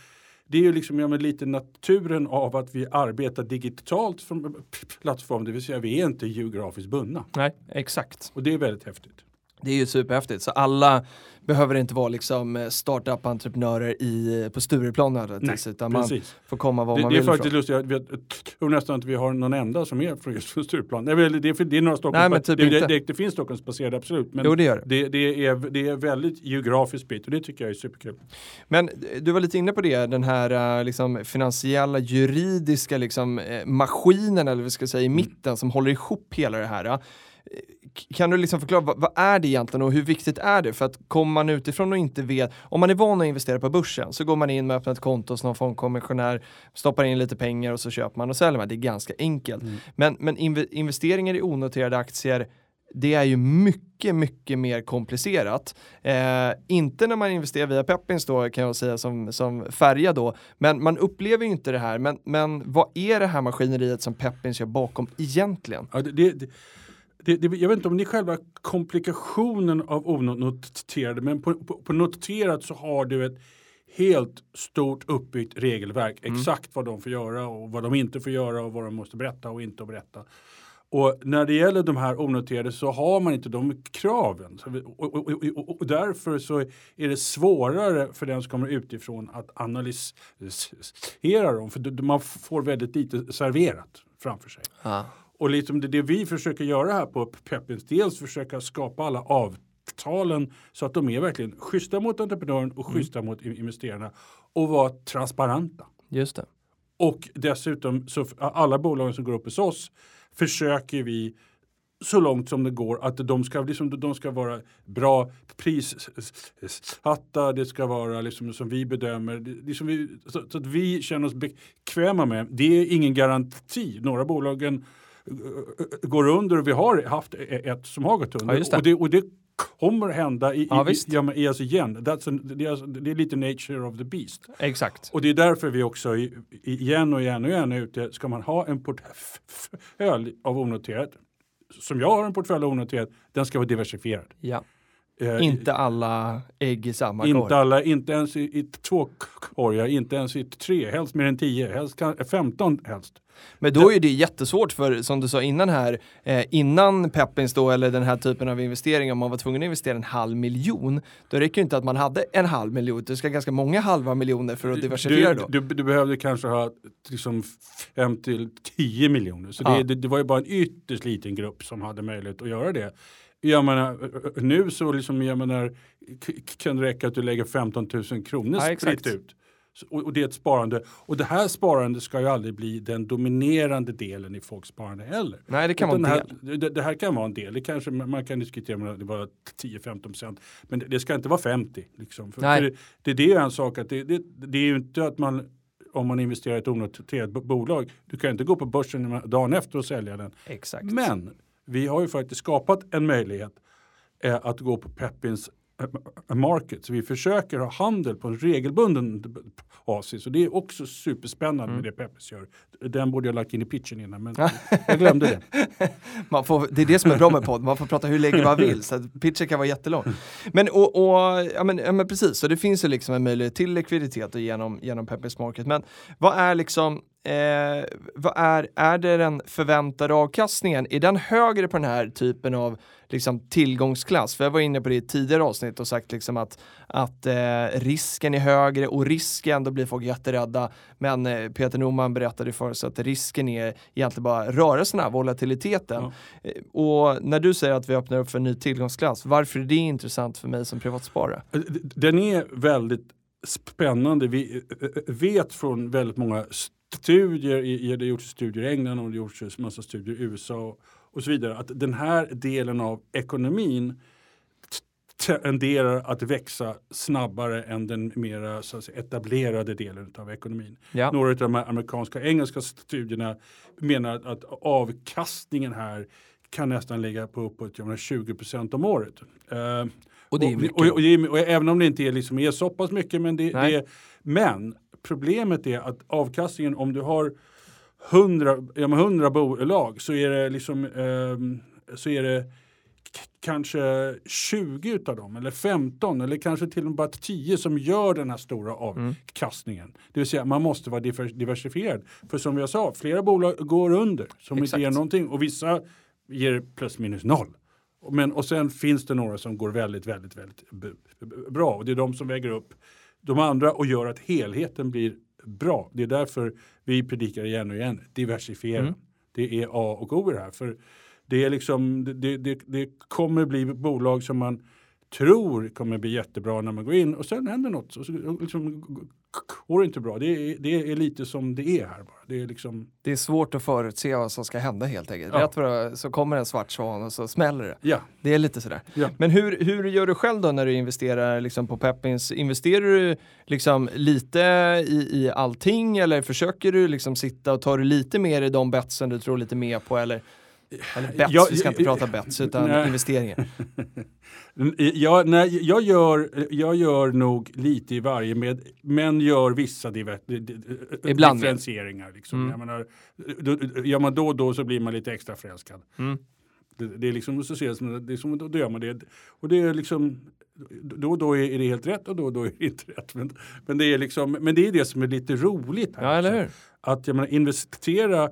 S3: det är ju liksom menar, lite naturen av att vi arbetar digitalt från plattform, det vill säga vi är inte geografiskt bundna.
S2: Nej, exakt.
S3: Och det är väldigt häftigt.
S2: Det är ju superhäftigt, så alla behöver inte vara liksom startup-entreprenörer i, på Stureplan nödvändigtvis, utan man
S3: Precis.
S2: får komma var
S3: Det,
S2: man
S3: det är
S2: vill
S3: faktiskt
S2: ifrån.
S3: lustigt, jag tror nästan inte vi har någon enda som är från just Stureplan. Det är, väl- det är, det är några Stockholms,
S2: Nej, typ
S3: det, det,
S2: inte.
S3: det, det finns Stockholmsbaserade absolut, men
S2: Jo, det gör det.
S3: det, det, är, det är väldigt geografiskt spritt och det tycker jag är superkul.
S2: Men du var lite inne på det, den här eh, liksom, finansiella, juridiska liksom, eh, maskinen, eller vi ska säga, i mitten som håller ihop hela det här. Kan du liksom förklara, vad, vad är det egentligen och hur viktigt är det? För att kommer man utifrån och inte vet, om man är van att investera på börsen så går man in med öppnat konto hos någon fondkommissionär, stoppar in lite pengar och så köper man och säljer man. Det är ganska enkelt. Men, men inve- investeringar i onoterade aktier, det är ju mycket, mycket mer komplicerat. Eh, inte när man investerar via Peppins då kan jag säga som, som färja då, men man upplever ju inte det här. Men, men vad är det här maskineriet som Peppins gör bakom egentligen?
S3: Ja, det, det, det, det, jag vet inte om det är själva komplikationen av onoterade men på, på, på noterat så har du ett helt stort uppbyggt regelverk. Exakt vad de får göra och vad de inte får göra och vad de måste berätta och inte berätta. Och när det gäller de här onoterade så har man inte de kraven. Och, och, och, och, därför så är det svårare för den som kommer utifrån att analysera dem. För man får väldigt lite serverat framför sig. Och liksom det, det vi försöker göra här på Peppins, dels försöka skapa alla avtalen så att de är verkligen schyssta mot entreprenören och schyssta mot i- investerarna och vara transparenta.
S2: Just det.
S3: Och dessutom så alla bolagen som går upp hos oss försöker vi så långt som det går att de ska, liksom, de ska vara bra prissatta, det ska vara liksom, som vi bedömer, liksom vi, så, så att vi känner oss bekväma med. Det är ingen garanti. Några bolagen går under och vi har haft e- ett som har gått under.
S2: Ja, det.
S3: Och, det, och det kommer hända i,
S2: Ja,
S3: i, ja, i oss igen. That's an, det, är, alltså- det är lite nature of the beast.
S2: Exakt.
S3: Och det är därför vi också i- igen och igen och igen är ute. Ska man ha en portfölj av onoterat, som jag har en portfölj av onoterat, den ska vara diversifierad.
S2: Ja.
S3: Eh,
S2: Inte alla ägg i samma korg.
S3: inte alla, inte ens i, i två korgar, inte ens i tre, helst mer än tio, helst 15 helst.
S2: Men då är det jättesvårt för, som du sa innan här, eh, innan Peppins då, eller den här typen av investeringar, om man var tvungen att investera en halv miljon, då räcker det inte att man hade en halv miljon, det ska ganska många halva miljoner för att diversifiera
S3: Du,
S2: då.
S3: du, du behövde kanske ha liksom 5 till 10 miljoner. Så
S2: Ja.
S3: det, det, det var ju bara en ytterst liten grupp som hade möjlighet att göra det. Jag menar, nu så liksom, jag menar, kan det räcka att du lägger 15 000 kronor
S2: Ja,
S3: spritt ut. Och, det är ett sparande. Och det här sparandet ska ju aldrig bli den dominerande delen i folks sparande heller.
S2: Nej, det kan
S3: Utan
S2: vara en
S3: här, det, det här kan vara en del. Det kanske man kan diskutera om det var 10-15 procent. Men det, det ska inte vara 50. Liksom. För,
S2: Nej.
S3: för det, det, är en sak att det, det, är ju inte att man om man investerar i ett onoterat bo- bolag. Du kan inte gå på börsen dagen efter och sälja den.
S2: Exakt.
S3: Men vi har ju faktiskt skapat en möjlighet eh, att gå på Peppins eh, market. Så vi försöker ha handel på en regelbunden basis. Och det är också superspännande
S2: Mm.
S3: med det Peppins gör. Den borde jag lagt in i pitchen innan men *laughs* jag glömde det.
S2: Man får, det är det som är bra med podd, man får prata hur länge man vill, så pitchen kan vara jättelång. Men, och, och, ja, men, ja, men precis, så det finns ju liksom en möjlighet till likviditet och genom, genom Peppers Market. Men vad är liksom, eh, vad är, är det den förväntade avkastningen? Är den högre på den här typen av liksom, tillgångsklass? För jag var inne på det i tidigare avsnitt och sagt liksom att, att eh, risken är högre och risken, då blir folk jätterädda. Men eh, Peter Norman berättade för oss att risken är egentligen bara rörelserna, volatiliteten. Eh, Och när du säger att vi öppnar upp för en ny tillgångsklass, varför är det intressant för mig som privatsparare?
S3: Den är väldigt spännande. Vi eh, vet från väldigt många studier, i- det har gjorts studier i England och det har gjorts massa studier i USA och så vidare, att den här delen av ekonomin tenderar att växa snabbare än den mera så att säga, etablerade delen av ekonomin.
S2: Ja.
S3: Några av de här amerikanska och engelska studierna menar att, avkastningen här kan nästan ligga på uppåt jag menar, 20 procent om året. Eh,
S2: Och det är mycket.
S3: och, och, och även om det inte är, liksom, är så pass mycket. Men, det, det är, men problemet är att avkastningen om du har 100, ja, men 100 bolag så är det liksom ehm, så är det kanske 20 utav dem eller 15 eller kanske till och med bara 10 som gör den här stora avkastningen. Det vill säga man måste vara diver- diversifierad. För som jag sa, flera bolag går under som
S2: Exakt.
S3: inte ger någonting och vissa ger plus minus noll. Men, och sen finns det några som går väldigt, väldigt, väldigt bra. Och det är de som väger upp de andra och gör att helheten blir bra. Det är därför vi predikar igen och igen, diversifiera.
S2: Mm.
S3: Det är A och O i det här. För det, är liksom, det, det, det kommer bli bolag som man tror kommer bli jättebra när man går in och sen händer något. Så, så, liksom, går inte bra. Det är, det är lite som det är här bara. Det är liksom,
S2: Det är svårt att förutse vad som ska hända helt enkelt.
S3: Ja.
S2: Rätt är så kommer en svart svan och så smäller det.
S3: ja.
S2: Det är lite sådär.
S3: Ja.
S2: Men hur, hur gör du själv då när du investerar liksom på Peppins? Investerar du liksom lite i, i allting eller försöker du liksom sitta och tar du lite mer i de betsen du tror lite mer på eller? Eller bets,
S3: Ja,
S2: vi ska inte prata bets utan
S3: nej.
S2: investeringar.
S3: Jag, nej, jag, gör, jag gör nog lite i varje, med, men gör vissa diver, di- di-
S2: Ibland.
S3: differentieringar. Liksom.
S2: Mm.
S3: Jag menar, då, gör man då och då så blir man lite extra förälskad.
S2: Mm.
S3: Det, det är liksom så ser som, det är som då, då gör man det. Och det är liksom då och då är det helt rätt och då och då är det inte rätt. Men, men, det, är liksom, men det är det som är lite roligt. Här
S2: Ja, eller hur?
S3: Att jag menar, investera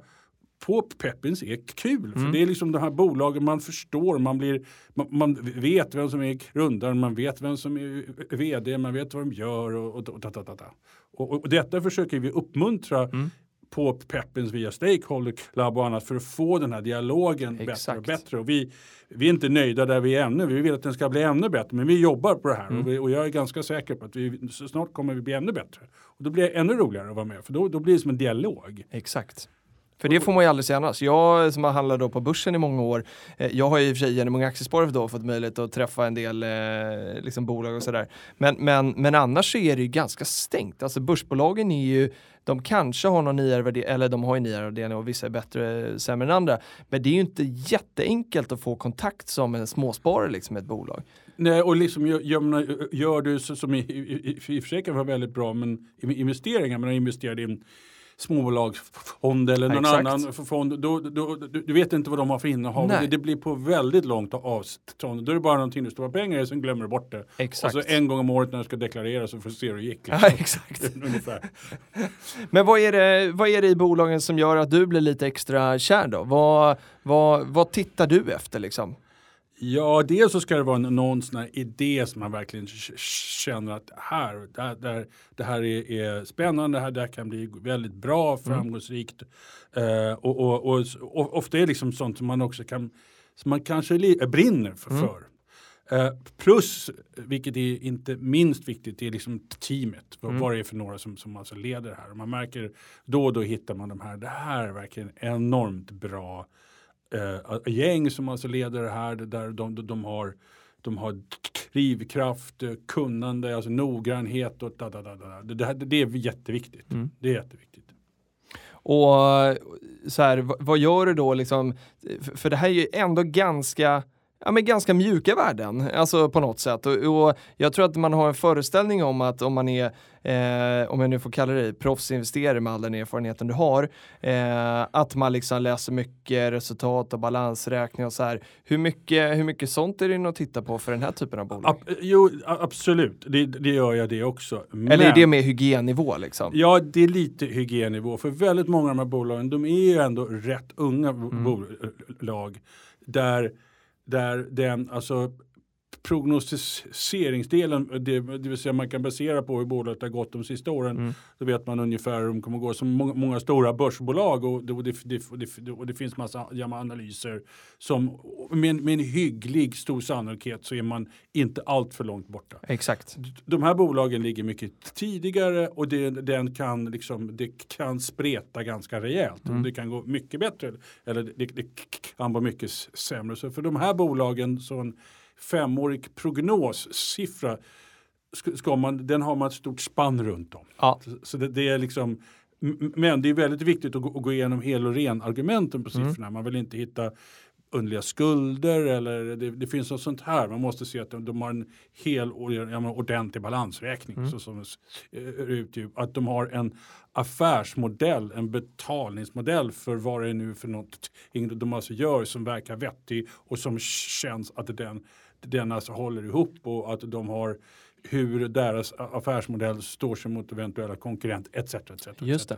S3: på Peppins är kul. För
S2: Mm.
S3: det är liksom de här bolagen man förstår, man, blir, man, man vet vem som är grundaren, man vet vem som är vd, man vet vad de gör och, och, och, ta. och, och detta försöker vi uppmuntra
S2: Mm.
S3: på Peppins via Stakeholder Club och annat för att få den här dialogen bättre och
S2: Exakt.
S3: bättre. Och vi, vi är inte nöjda där vi är ännu, vi vill att den ska bli ännu bättre, men vi jobbar på det här
S2: Mm.
S3: och, vi, och jag är ganska säker på att vi, så snart kommer vi bli ännu bättre. Och då blir det ännu roligare att vara med, för då, då blir det som en dialog.
S2: Exakt. För det får man ju aldrig säga annars. Jag som har handlat då på börsen i många år, eh, jag har ju i och för sig genom många aktiesparare då fått möjlighet att träffa en del eh, liksom bolag och sådär. Men, men, men annars så är det ju ganska stängt. Alltså börsbolagen är ju, de kanske har någon nyare värdering, eller de har ju nyare värdering och vissa är bättre, sämre än andra. Men det är ju inte jätteenkelt att få kontakt som en småsparare liksom med ett bolag.
S3: Nej, och liksom gör, gör, gör du som i, i, i, i och för sig kan vara väldigt bra, men investeringar, men investerar i en småbolagsfond eller någon
S2: Exakt.
S3: annan fond, då, då, du, du vet inte vad de har för innehav. Det, det blir på väldigt långt avstånd. Då är det bara någonting du stoppar pengar i, sen glömmer du bort det.
S2: Exakt.
S3: Och så en gång om året när du ska deklarera så får du se hur det gick.
S2: Ja, exakt. *laughs* *laughs* Men vad är, det, vad är det i bolagen som gör att du blir lite extra kär då? Vad, vad, vad tittar du efter liksom?
S3: Ja, dels så ska det vara någon sån här idé som man verkligen känner att här, det här, det här, det här är, är spännande, det här, det här kan bli väldigt bra, framgångsrikt. Eh, och, och, och, och ofta är det liksom sånt som man också kan, som man kanske äh, brinner för. för. Eh, plus, vilket är inte minst viktigt, det är liksom teamet. Vad, vad det är för några som, som alltså leder det här. Och man märker då och då hittar man de här, det här är verkligen enormt bra eh, gäng som alltså leder det här där de, de, de har de har drivkraft, eh, kunnande, alltså noggrannhet och da, da, da, da. Det, det, här- det är jätteviktigt. Det är jätteviktigt.
S2: Och så här, vad, gör du då liksom? För, för det här är ju ändå ganska Ja, men ganska mjuka värden, alltså på något sätt. Och, och jag tror att man har en föreställning om att om man är, eh, om jag nu får kalla det proffsinvesterare med all den erfarenheten du har, eh, att man liksom läser mycket resultat och balansräkning och så här. Hur mycket, hur mycket sånt är det att titta på för den här typen av bolag?
S3: Ab, jo, absolut, det, det gör jag det också. Men,
S2: Eller är det mer hygiennivå liksom?
S3: Ja, det är lite hygiennivå. För väldigt många av de här bolagen, de är ju ändå rätt unga
S2: Mm.
S3: bolag. Där, där den, alltså prognostiseringsdelen, det, det vill säga man kan basera på hur bolaget har gått de sista åren.
S2: Mm.
S3: Då vet man ungefär hur de kommer gå som många, många stora börsbolag och det, och det, det, och det, finns massa analyser som med, med en hygglig stor sannolikhet så är man inte allt för långt borta
S2: Exakt.
S3: de här bolagen ligger mycket tidigare och det, den kan liksom, det kan spreta ganska rejält. Det kan gå mycket bättre eller det, det kan vara mycket sämre. Så för de här bolagen så en femårig prognossiffra ska, man, den har man ett stort spann runt om.
S2: Ja.
S3: Så, det, det är liksom men det är väldigt viktigt att gå, att gå igenom hel och ren argumenten på siffrorna. Man vill inte hitta underliga skulder eller det, det finns något sånt här. Man måste se att de, de har en hel menar, ordentlig balansräkning. Så som ju. Att de har en affärsmodell, en betalningsmodell för vad det är nu för något de alltså gör som verkar vettig och som känns att den, den alltså håller ihop och att de har hur deras affärsmodell står sig mot eventuella konkurrenter etc. etc, etc.
S2: Just det.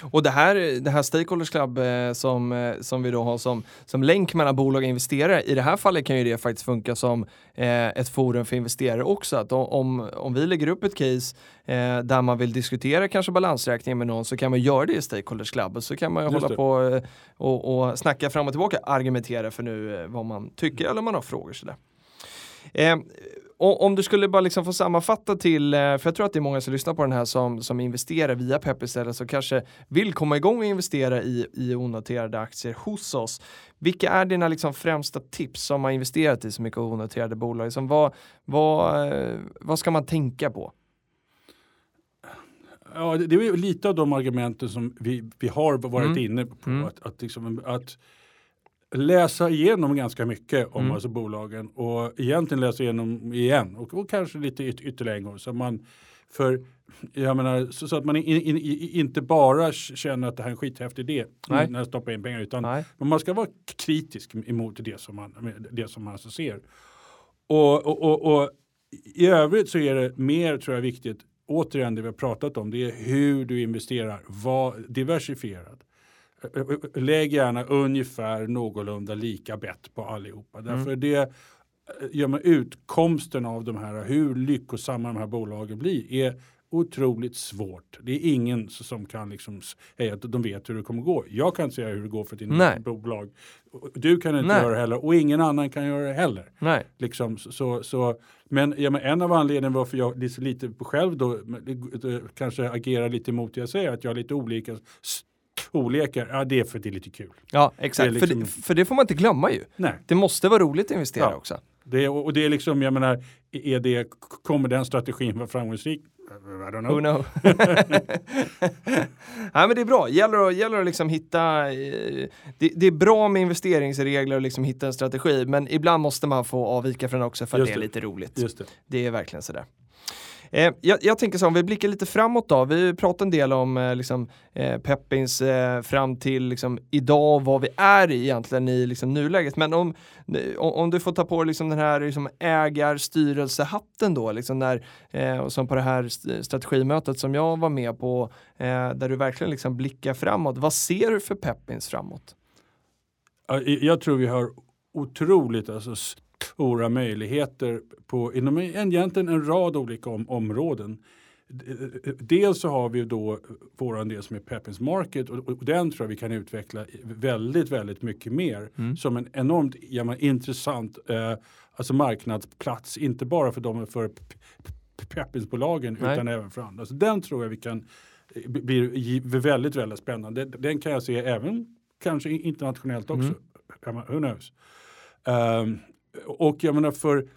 S2: Och det här, det här Stakeholders Club eh, som, eh, som vi då har som, som länk mellan bolag och investerare, i det här fallet kan ju det faktiskt funka som eh, ett forum för investerare också. Att om, om vi lägger upp ett case eh, där man vill diskutera kanske balansräkningen med någon så kan man göra det i Stakeholders Club och så kan man ju hålla på eh, och, och snacka fram och tillbaka, argumentera för nu vad man tycker eller om man har frågor sådär. Eh, om du skulle bara liksom få sammanfatta till, eh, för jag tror att det är många som lyssnar på den här som, som investerar via Pep istället, som kanske vill komma igång och investera i, i onoterade aktier hos oss. Vilka är dina liksom främsta tips som har investerat i så mycket onoterade bolag? Liksom vad, vad, eh, vad ska man tänka på?
S3: Ja, det är lite av de argumenten som vi, vi har varit
S2: Mm.
S3: inne på.
S2: Mm.
S3: Att, att, liksom, att läsa igenom ganska mycket om
S2: Mm.
S3: alltså bolagen och egentligen läsa igenom igen och, och kanske lite yt, ytterligare en gång. Så man, för, jag menar, så, så att man in, in, in, inte bara känner att det här är en skithäftig idé
S2: Nej.
S3: när jag stoppar in pengar utan
S2: Nej.
S3: men man ska vara kritisk emot det som man, det som man alltså ser. Och, och, och, och i övrigt så är det mer tror jag viktigt, återigen det vi har pratat om, det är hur du investerar. Var diversifierad. Lägg gärna ungefär någorlunda lika bett på allihopa. Därför det eh, gör man utkomsten av de här, hur lyckosamma de här bolagen blir, är otroligt svårt. Det är ingen som kan liksom säga att de vet hur det kommer gå. Jag kan inte säga hur det går för ett bolag. Du kan inte
S2: Nej.
S3: göra det heller och ingen annan kan göra det heller.
S2: Nej.
S3: Liksom, så, så, men, ja, men en av anledningarna varför jag lite, lite själv då, eh, kanske agerar lite emot det jag säger, att jag har lite olika storlekar, ja det är för att det är lite kul.
S2: Ja, exakt.
S3: Det är
S2: för,
S3: liksom-
S2: det, för det får man inte glömma ju.
S3: Nej,
S2: Det måste vara roligt att investera
S3: Ja.
S2: också.
S3: det, och det är liksom, jag menar, är det, kommer den strategin vara framgångsrik? I don't
S2: Who
S3: know.
S2: know? *laughs* Nej men det är bra, gäller att, gäller att liksom hitta, eh, det, det är bra med investeringsregler och liksom hitta en strategi men ibland måste man få avvika från den också för att
S3: Just
S2: det är
S3: det.
S2: lite roligt.
S3: Just det.
S2: Det är verkligen sådär. Eh, jag, jag tänker så om vi blickar lite framåt då. Vi pratar en del om eh, liksom, eh, Peppins eh, fram till liksom, idag och vad vi är i egentligen i liksom, nuläget. Men om, om, om du får ta på dig liksom, den här liksom, ägarstyrelsehatten då, liksom, när, eh, och som på det här strategimötet som jag var med på, eh, där du verkligen liksom, blickar framåt. Vad ser du för Peppins framåt?
S3: Jag tror vi har otroligt alltså, stora möjligheter på inom en, egentligen en rad olika om, områden. Dels så har vi då våran del som är Peppins Market och, och den tror jag vi kan utveckla väldigt, väldigt mycket mer som en enormt ja, men, intressant eh, alltså marknadsplats, inte bara för de för Peppinsbolagen utan även för andra. Så den tror jag vi kan eh, bli väldigt, väldigt spännande. Den kan jag se även kanske internationellt också.
S2: Mm.
S3: Who knows? Ehm, och jag menar för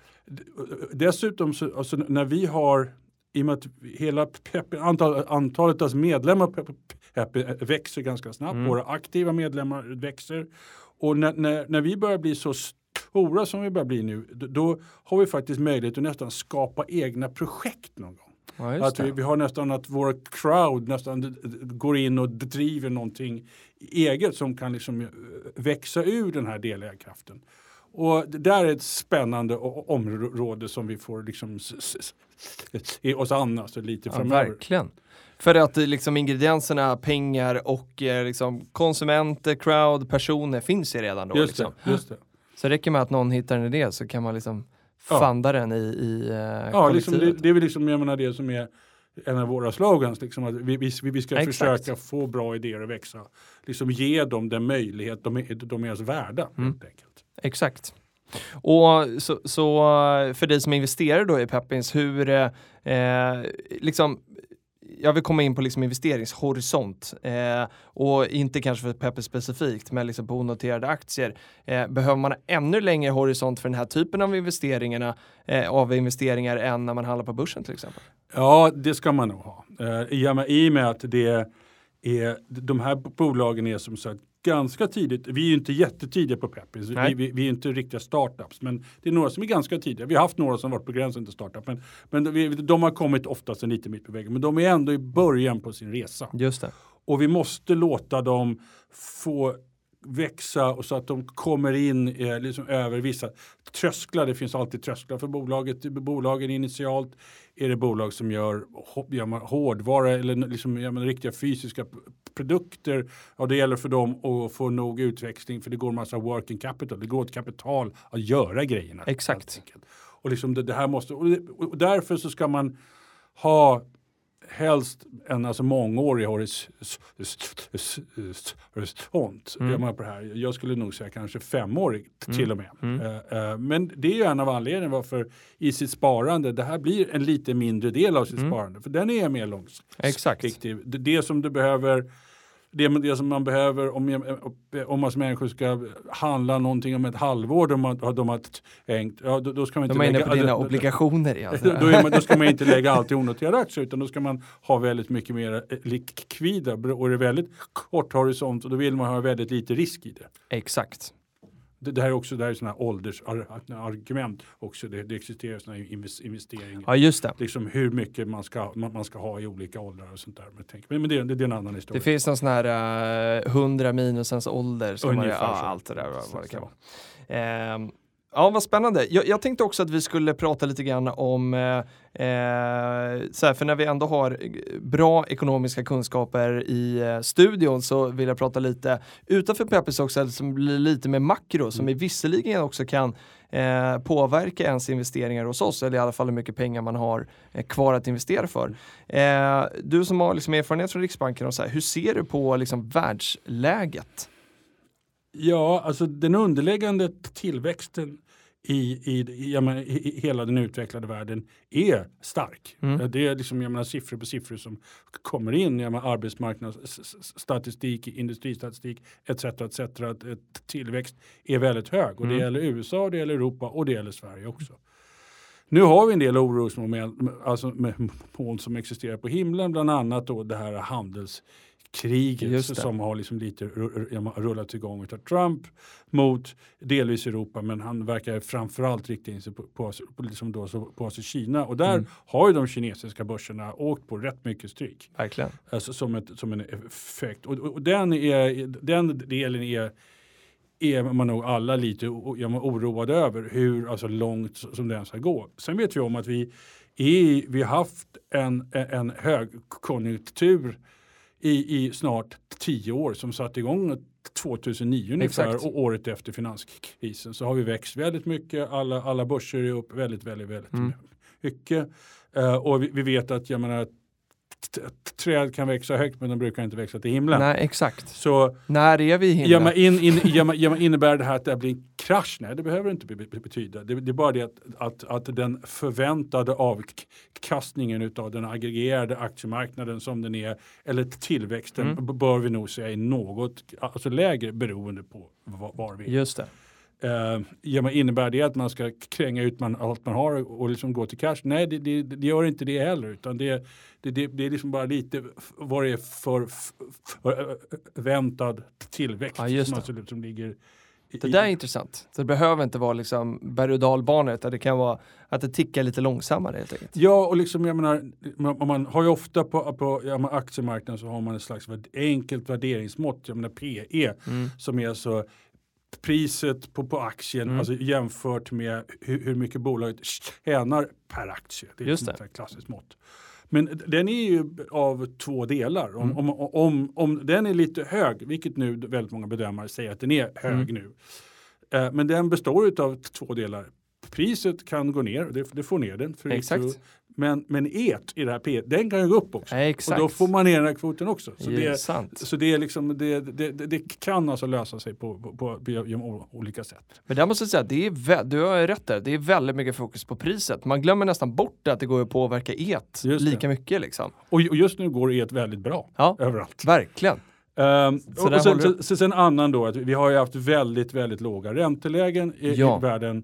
S3: dessutom så, alltså när vi har i och med att hela pep, antal, antalet alltså medlemmar på Pep växer ganska snabbt,
S2: Mm.
S3: våra aktiva medlemmar växer och när, när, när vi börjar bli så stora som vi börjar bli nu, då, då har vi faktiskt möjlighet att nästan skapa egna projekt någon gång.
S2: Ja,
S3: Att vi, vi har nästan att vår crowd nästan går in och driver någonting eget som kan liksom eh, växa ur den här delägarkraften. Och det där är ett spännande område som vi får liksom se oss an alltså lite
S2: Ja,
S3: framöver.
S2: verkligen. För att eh, liksom ingredienserna, pengar och eh, liksom konsumenter, crowd, personer finns ju redan då.
S3: Just
S2: Liksom.
S3: det, just det.
S2: Så räcker med att någon hittar en idé så kan man liksom
S3: Ja.
S2: fanda den i, i eh,
S3: Ja, liksom det, det är väl liksom, jag menar det som är en av våra slogans, liksom att vi, vi, vi ska
S2: Exakt.
S3: försöka få bra idéer att växa. Liksom ge dem den möjlighet de är, de är oss värda.
S2: Mm.
S3: Helt enkelt.
S2: Exakt. Och så, så för dig som investerar då i Peppins, hur eh, liksom jag vill komma in på liksom investeringshorisont eh, och inte kanske för Peppins specifikt men liksom på onoterade aktier. Eh, behöver man ännu längre horisont för den här typen av investeringarna eh, av investeringar än när man handlar på börsen till exempel?
S3: Ja, det ska man nog ha. Eh, i, och med- I och med att det är, de här bolagen är som sagt ganska tidigt, vi är ju inte jättetidiga på Peppins, vi, vi, vi är inte riktiga startups, men det är några som är ganska tidiga. Vi har haft några som varit på gränsen till startup, men, men vi, de har kommit oftast en lite mitt på vägen, men de är ändå i början på sin resa.
S2: Just det.
S3: Och vi måste låta dem få växa och så att de kommer in eh, liksom över vissa trösklar. Det finns alltid trösklar för bolaget. Bolagen initialt är det bolag som gör, gör hårdvara eller liksom, gör riktiga fysiska produkter. Ja, det gäller för dem att få nog utväxling för det går en massa working capital. Det går ett kapital att göra grejerna.
S2: Exakt.
S3: Och, liksom det, det, här måste, och därför så ska man ha helst en alltså mångårig horisont. Mm. På det här. Jag skulle nog säga kanske femårig mm. till och med. Mm. Uh, men det är ju en av anledningarna varför i sitt sparande, det här blir en lite mindre del av sitt mm. sparande. För den är mer långsiktig.
S2: Exakt.
S3: Det, det som du behöver det, det som man behöver om, om man som människor ska handla någonting om ett halvår de har, de har tänkt, ja, då, då ska man inte
S2: de är
S3: lägga...
S2: inne på dina obligationer.
S3: Ja. *laughs* då, då, man, då, ska man inte lägga allt i onoterade aktier utan då ska man ha väldigt mycket mer eh, likvida och det är väldigt kort horisont och då vill man ha väldigt lite risk i det.
S2: Exakt
S3: det, det här är också det här är såna åldersargument också. Det, det existerar såna investeringar.
S2: Ja, just det.
S3: Liksom hur mycket man ska, man, man ska ha i olika åldrar och sånt där. Men, men det, det, det är en annan historia.
S2: Det finns någon sån här uh, 100 minusens ålder. Som man, ja, allt det där vad det kan vara. Um, Ja, vad spännande. Jag, jag, tänkte också att vi skulle prata lite grann om, eh, eh, så här, för när vi ändå har bra ekonomiska kunskaper i eh, studion så vill jag prata lite utanför Peppis också, som blir lite med makro, som vi mm. visserligen också kan eh, påverka ens investeringar hos oss, eller i alla fall hur mycket pengar man har eh, kvar att investera för. Eh, du som har liksom erfarenhet från Riksbanken, och så här, hur ser du på liksom, världsläget?
S3: Ja, alltså den underliggande tillväxten i, i, jag menar, i, hela den utvecklade världen är stark. Mm. Det är liksom, jag menar, siffror på siffror som kommer in. Jag menar, arbetsmarknadsstatistik, industristatistik etc. etc. Att tillväxt är väldigt hög och mm. det gäller USA, det gäller Europa och det gäller Sverige också. Nu har vi en del orosmoln alltså som existerar på himlen, bland annat då det här handels kriget som har liksom lite rullat igång av Trump mot delvis Europa men han verkar framförallt rikta in sig på, på, liksom då, på alltså Kina och där mm. har ju de kinesiska börserna åkt på rätt mycket stryk.
S2: Verkligen.
S3: Alltså som, ett, som en effekt och, och den, är, den delen är är man nog alla lite oroade över hur alltså långt som den ska gå. Sen vet vi om att vi, är, vi har haft en, en högkonjunktur i, i snart tio år som satte igång 2009 ungefär och året efter finanskrisen så har vi växt väldigt mycket. Alla, alla börser är upp väldigt, väldigt, väldigt mm. mycket. Uh, och vi, vi, vet att jag menar, träd kan växa högt men de brukar inte växa till himlen.
S2: Nej, exakt. Så, När är vi i himlen?
S3: Ja, in, in, ja, innebär det här att det blir en krasch? Nej, det behöver inte betyda. Det, det är bara det att, att, att den förväntade avkastningen av den aggregerade aktiemarknaden som den är, eller tillväxten, mm. bör vi nog säga är något alltså lägre beroende på var, var vi är.
S2: Just det.
S3: Ja, innebär det att man ska kränga ut man, allt man har och liksom gå till cash? Nej, det, det, det gör inte det heller. Utan det, det, det, det är liksom bara lite vad det är för, för väntad tillväxt
S2: ja,
S3: som, alltså, som ligger
S2: i, det där är intressant. Så det behöver inte vara liksom berg och dalbanor utan det kan vara att det tickar lite långsammare helt enkelt.
S3: Ja, och liksom jag menar, man, man har ju ofta på, på ja, aktiemarknaden så har man ett slags enkelt värderingsmått, jag menar PE, mm. som är så priset på, på aktien mm. alltså jämfört med hur, hur mycket bolaget tjänar per aktie. Det är Just ett klassiskt mått. Men den är ju av två delar. Om, mm. om, om, om den är lite hög, vilket nu väldigt många bedömare säger att den är hög mm. nu. Eh, men den består av två delar. Priset kan gå ner, det, det får ner den. För
S2: Exakt.
S3: Men, men et i det här P, den kan ju gå upp också.
S2: exakt.
S3: Och då får man ner den här kvoten också. Så
S2: det,
S3: är,
S2: sant.
S3: Så det, är liksom, det, det, det, kan alltså lösa sig på, på, på, på olika sätt.
S2: Men där måste jag säga, det är, du har rätt där, det är väldigt mycket fokus på priset. Man glömmer nästan bort att det går att påverka et lika mycket. Liksom.
S3: Och, och just nu går et väldigt bra
S2: ja,
S3: överallt.
S2: Verkligen.
S3: Um, så och sen, sen, sen annan då, att vi har ju haft väldigt, väldigt låga räntelägen i, ja. i världen.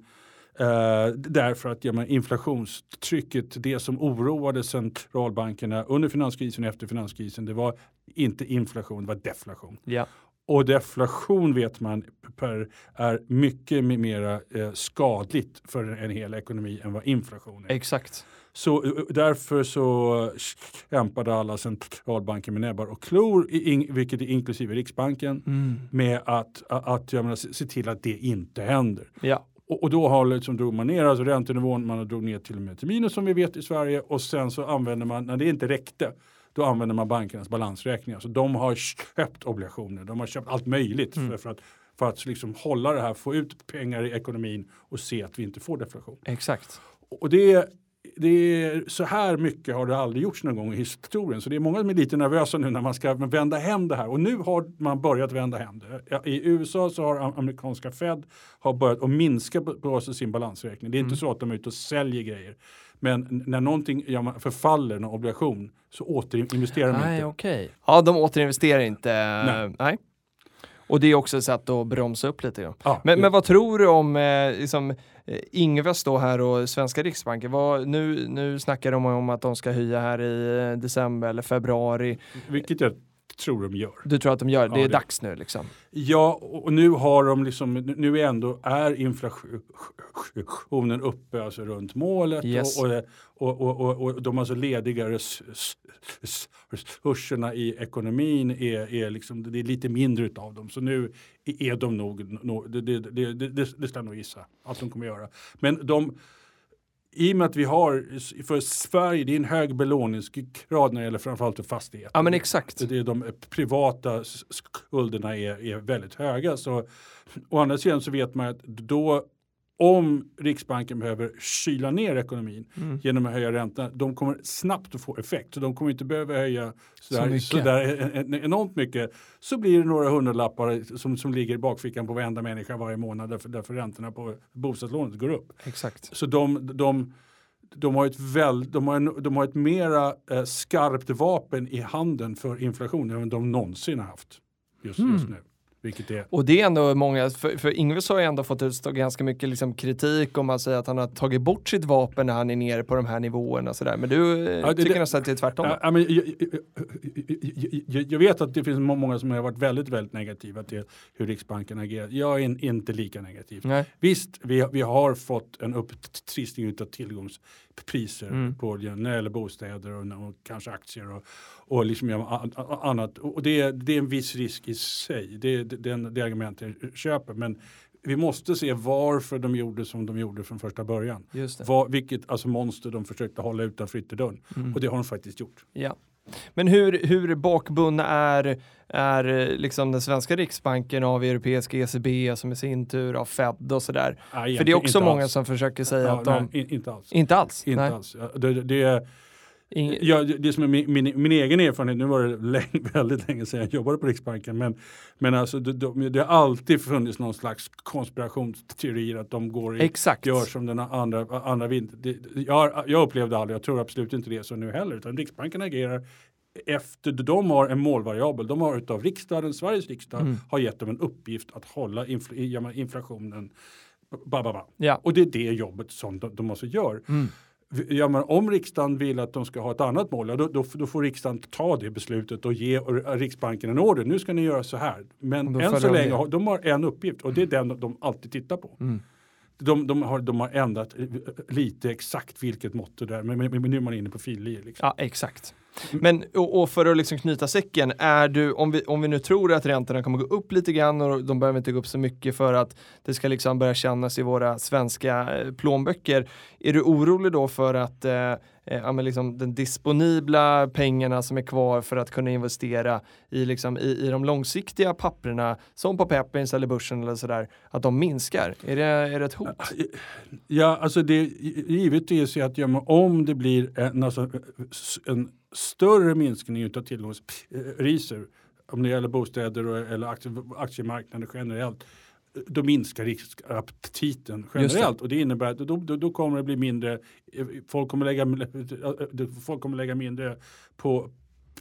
S3: Uh, därför att ja, inflationstrycket, det som oroade centralbankerna under finanskrisen och efter finanskrisen, det var inte inflation, det var deflation.
S2: Ja.
S3: Och deflation vet man per, är mycket mera eh, skadligt för en hel ekonomi än vad inflation är.
S2: Exakt.
S3: Så eh, därför så kämpade alla centralbanker med näbbar och klor, vilket är inklusive Riksbanken, mm. med att, att jag menar, se till att det inte händer.
S2: Ja.
S3: Och, och, då har liksom drog man ner alltså räntenivån, man drog ner till och med till minus som vi vet i Sverige och sen så använder man, när det inte räckte, då använder man bankernas balansräkningar. Så de har köpt obligationer, de har köpt allt möjligt mm. för, för, att, för att liksom hålla det här, få ut pengar i ekonomin och se att vi inte får deflation.
S2: Exakt.
S3: Och det det är, så här mycket har det aldrig gjorts någon gång i historien. Så det är många som är lite nervösa nu när man ska vända hem det här. Och nu har man börjat vända hem det. I USA så har amerikanska Fed har börjat att minska på sin balansräkning. Det är mm. inte så att de är ute och säljer grejer. Men när någonting förfaller, en obligation, så återinvesterar de
S2: Nej,
S3: inte.
S2: Okay. Ja, de återinvesterar inte. Nej. Nej. Och det är också ett sätt att bromsa upp lite. Ja. ja men, men vad tror du om eh, liksom, eh, Ingves då här och svenska Riksbanken? Vad, nu, nu snackar de om att de ska höja här i eh, december eller februari.
S3: Vilket jag tror de gör.
S2: Du tror att de gör det? Ja, är det. dags nu liksom?
S3: Ja, och nu har de liksom, nu är ändå är inflationen uppe alltså runt målet yes. och, och, och, och, och de alltså lediga resurserna i ekonomin är, är liksom, det är lite mindre utav dem. Så nu är de nog, det, det, det, det, det ska jag nog gissa att de kommer göra. Men de i och med att vi har, för Sverige, det är en hög belåningsgrad när det gäller framförallt fastigheter.
S2: Ja men exakt.
S3: Det är de privata skulderna är, är väldigt höga. Så, å andra sidan så vet man att då om Riksbanken behöver kyla ner ekonomin mm. genom att höja räntan, de kommer snabbt att få effekt. Så de kommer inte behöva höja sådär, så sådär enormt mycket. Så blir det några hundralappar som, som ligger i bakfickan på varenda människa varje månad därför, därför räntorna på bostadslånet går upp.
S2: Exakt.
S3: Så de, de, de, har, ett väl, de, har, en, de har ett mera eh, skarpt vapen i handen för inflation än de någonsin har haft just, mm. just nu. Vilket är...
S2: Och det är ändå många, för, för Ingves har ju ändå fått utstå ganska mycket liksom kritik om man säger att han har tagit bort sitt vapen när han är nere på de här nivåerna. Sådär. Men du ja, det, tycker nästan att det är tvärtom?
S3: Ja, men, jag, jag, jag, vet att det finns många som har varit väldigt, väldigt negativa till hur Riksbanken agerar. Jag är inte lika negativ. Nej. Visst, vi, vi har fått en upptrissning av tillgångspriser mm. på när det gäller bostäder och, och kanske aktier och, och liksom annat. Och det, det är en viss risk i sig. Det, det, det, det argumentet jag köper. Men vi måste se varför de gjorde som de gjorde från första början. Var, vilket alltså monster de försökte hålla utanför ytterdörren. Mm. Och det har de faktiskt gjort.
S2: Ja. Men hur, hur bakbundna är, är liksom den svenska riksbanken av europeiska ECB som i sin tur av Fed och sådär? För det är också många alls. som försöker säga ja, att de...
S3: Nej, inte alls.
S2: Inte alls?
S3: Inte nej. alls. Det, det, Ingen... Ja, det som är min, min, min, egen erfarenhet, nu var det länge, *laughs* väldigt länge sedan jag jobbade på Riksbanken, men, men alltså, det, det, har alltid funnits någon slags konspirationsteorier att de går i,
S2: Exakt.
S3: gör som den andra, andra vind. Jag, jag upplevde aldrig, jag tror absolut inte det så nu heller, utan Riksbanken agerar efter de har en målvariabel, de har utav riksdagen, Sveriges riksdag, mm. har gett dem en uppgift att hålla infl inflationen, ba, ba, ba.
S2: Ja.
S3: och det är det jobbet som de, de alltså gör. Mm ja, men om riksdagen vill att de ska ha ett annat mål, ja, då, då, då, får riksdagen ta det beslutet och ge Riksbanken en order. Nu ska ni göra så här. Men än så länge har de har en uppgift och det är den de alltid tittar på. Mm. De, de, har, de har ändrat lite exakt vilket mått det är, men, men, men nu är man inne på fili. Liksom.
S2: Ja, exakt. Men och, och, för att liksom knyta säcken, är du, om, vi, om vi nu tror att räntorna kommer gå upp lite grann och de behöver inte gå upp så mycket för att det ska liksom börja kännas i våra svenska eh, plånböcker. Är du orolig då för att eh, eh, ja, men liksom den disponibla pengarna som är kvar för att kunna investera i, liksom, i, i de långsiktiga papperna som på Peppins eller börsen eller sådär, att de minskar? Är det, är det ett hot?
S3: Ja, alltså det givetvis är att ja, om det blir en, alltså, en större minskning av tillgångspriser, om det gäller bostäder eller aktiemarknaden generellt, då minskar riskaptiten generellt det. och det innebär att då, då, då, kommer det bli mindre, folk kommer lägga, *laughs* folk kommer lägga mindre på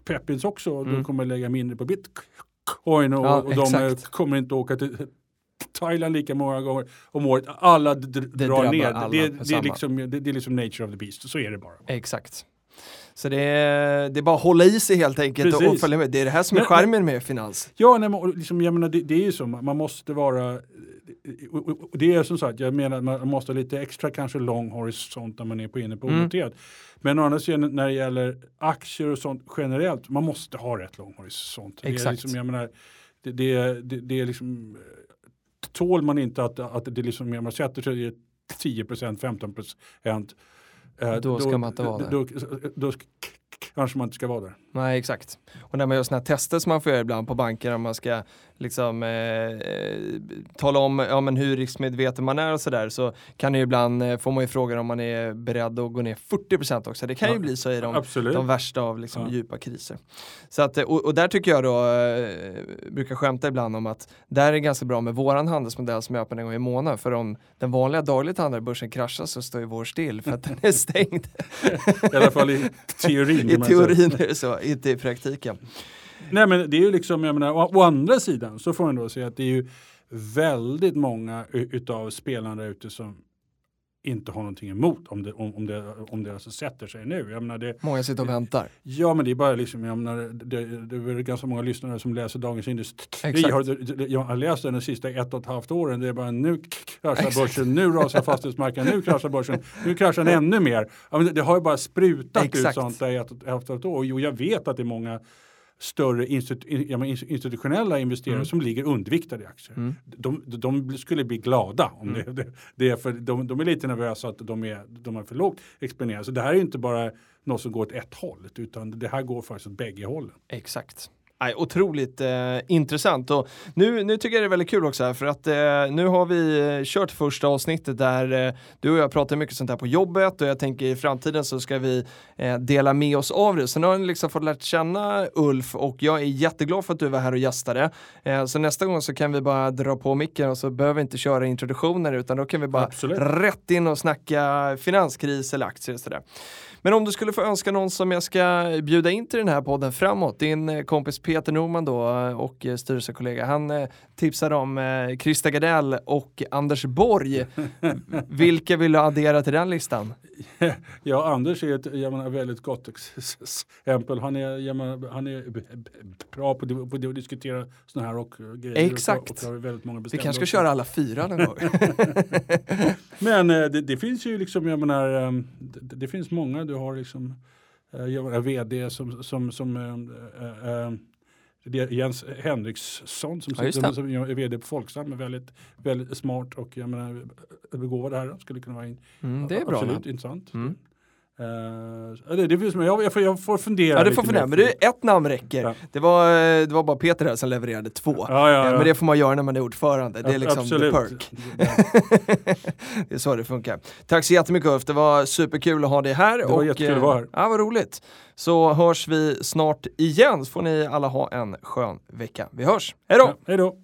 S3: Peppins också och mm. de kommer lägga mindre på bitcoin och, ja, och de kommer inte åka till Thailand lika många gånger om året. Alla drar ner. Alla det, det, är liksom, det, det är liksom nature of the beast, så är det bara.
S2: Exakt. Så det är, det är bara att hålla i sig helt enkelt och, och
S3: Precis.
S2: följa med. Det är det här som är
S3: Men-
S2: charmen med finans.
S3: Ja, nej, men, liksom, jag menar, det, det är ju så, man måste vara och- och- det är som sagt, jag menar att man måste ha lite extra kanske lång horisont när man är på inne på
S2: Mm.
S3: onoterat. Men å andra sidan när det gäller aktier och sånt generellt, man måste ha rätt lång horisont. Det är
S2: Exakt.
S3: liksom, jag menar, det, det, det, det är liksom, eh, tål man inte att, att det liksom, man sätter sig i 10 15 eh,
S2: Då ska man inte vara där.
S3: Då, då, sk- kanske man inte ska vara där.
S2: Nej, exakt. Och när man gör sådana här tester som man får göra ibland på banker om man ska liksom eh, eh, tala om ja, men hur riskmedveten man är och sådär så kan det ju ibland, eh, får man ju fråga om man är beredd att gå ner 40% också. Det kan ju
S3: Ja,
S2: bli så i de, de värsta av liksom
S3: Ja.
S2: djupa kriser. Så att, och, och där tycker jag då, eh, brukar skämta ibland om att där är det ganska bra med våran handelsmodell som jag öppnar en gång i månaden. För om den vanliga dagligt handlade börsen kraschar så står ju vår still för att den är stängd. *laughs*
S3: I alla fall i teorin.
S2: I teorin är det så, inte i praktiken.
S3: Nej men det är ju liksom, jag menar, å, å andra sidan så får man då säga att det är ju väldigt många utav spelarna där ute som inte har någonting emot om det, om, om det, om det alltså sätter sig nu. Jag menar det,
S2: Många sitter och väntar.
S3: ja men det är bara liksom, jag menar, det, det är ganska många lyssnare som läser Dagens Industri. Har, jag har läst den de sista ett och ett halvt åren. Det är bara nu kraschar
S2: Exakt.
S3: börsen, nu rasar fastighetsmarknaden, nu kraschar börsen, nu kraschar den ännu mer. Ja, det har ju bara sprutat
S2: Exakt.
S3: ut sånt där i ett och ett halvt år. Och jo, jag vet att det är många större institutionella investerare
S2: Mm.
S3: som ligger underviktade i aktier.
S2: Mm.
S3: De, de skulle bli glada om
S2: Mm.
S3: det, *laughs* det, är för de, de är lite nervösa att de är, de är för lågt exponerade. Så det här är inte bara något som går åt ett håll utan det här går faktiskt åt bägge hållen.
S2: Exakt. Nej, otroligt eh, intressant och nu, nu tycker jag det är väldigt kul också här för att eh, nu har vi eh, kört första avsnittet där eh, du och jag pratar mycket sånt här på jobbet och jag tänker i framtiden så ska vi eh, dela med oss av det. Så nu har ni liksom fått lärt känna Ulf och jag är jätteglad för att du var här och gästade. Eh, så nästa gång så kan vi bara dra på micken och så behöver vi inte köra introduktioner utan då kan vi bara
S3: Absolut.
S2: rätt in och snacka finanskris eller aktier och sådär. Men om du skulle få önska någon som jag ska bjuda in till den här podden framåt, din eh, kompis Peter Norman då eh, och eh, styrelsekollega, han tipsade om Christer Gardell och Anders Borg. *laughs* Vilka vill du addera till den listan? *laughs*
S3: Ja, Anders är ett jag menar, väldigt gott ex- exempel. Han är, menar, han är bra på, det- på det att diskutera sådana här och grejer.
S2: Exakt.
S3: Och, och väldigt många
S2: Vi kanske ska
S3: åsikter.
S2: köra alla fyra någon gång. *laughs*
S3: Men det, det finns ju liksom, jag menar, eh, det, det finns många. Du har liksom eh, vd som, som, som eh, eh, eh, Jens Henriksson som,
S2: Ja, det.
S3: som är vd på Folksam, är väldigt, väldigt smart och jag menar, begåvad här. Skulle kunna vara in,
S2: Mm, det är bra.
S3: absolut
S2: namn.
S3: intressant.
S2: Mm.
S3: Eh, det, det finns, men jag, jag, får, jag får fundera
S2: Ja, du får fundera,
S3: mer.
S2: men det, ett namn räcker.
S3: Ja.
S2: Det, var, det var bara Peter här som levererade två.
S3: Ja, ja,
S2: Eh. Men det får man göra när man är ordförande. Det är liksom
S3: Absolut.
S2: the perk. *laughs* det är så det funkar. Tack så jättemycket Ulf, det var superkul att ha dig här.
S3: Det var jättekul att vara här.
S2: eh, Ja, vad roligt. Så hörs vi snart igen, så får ni alla ha en skön vecka. Vi hörs, hej då!
S3: Hej då!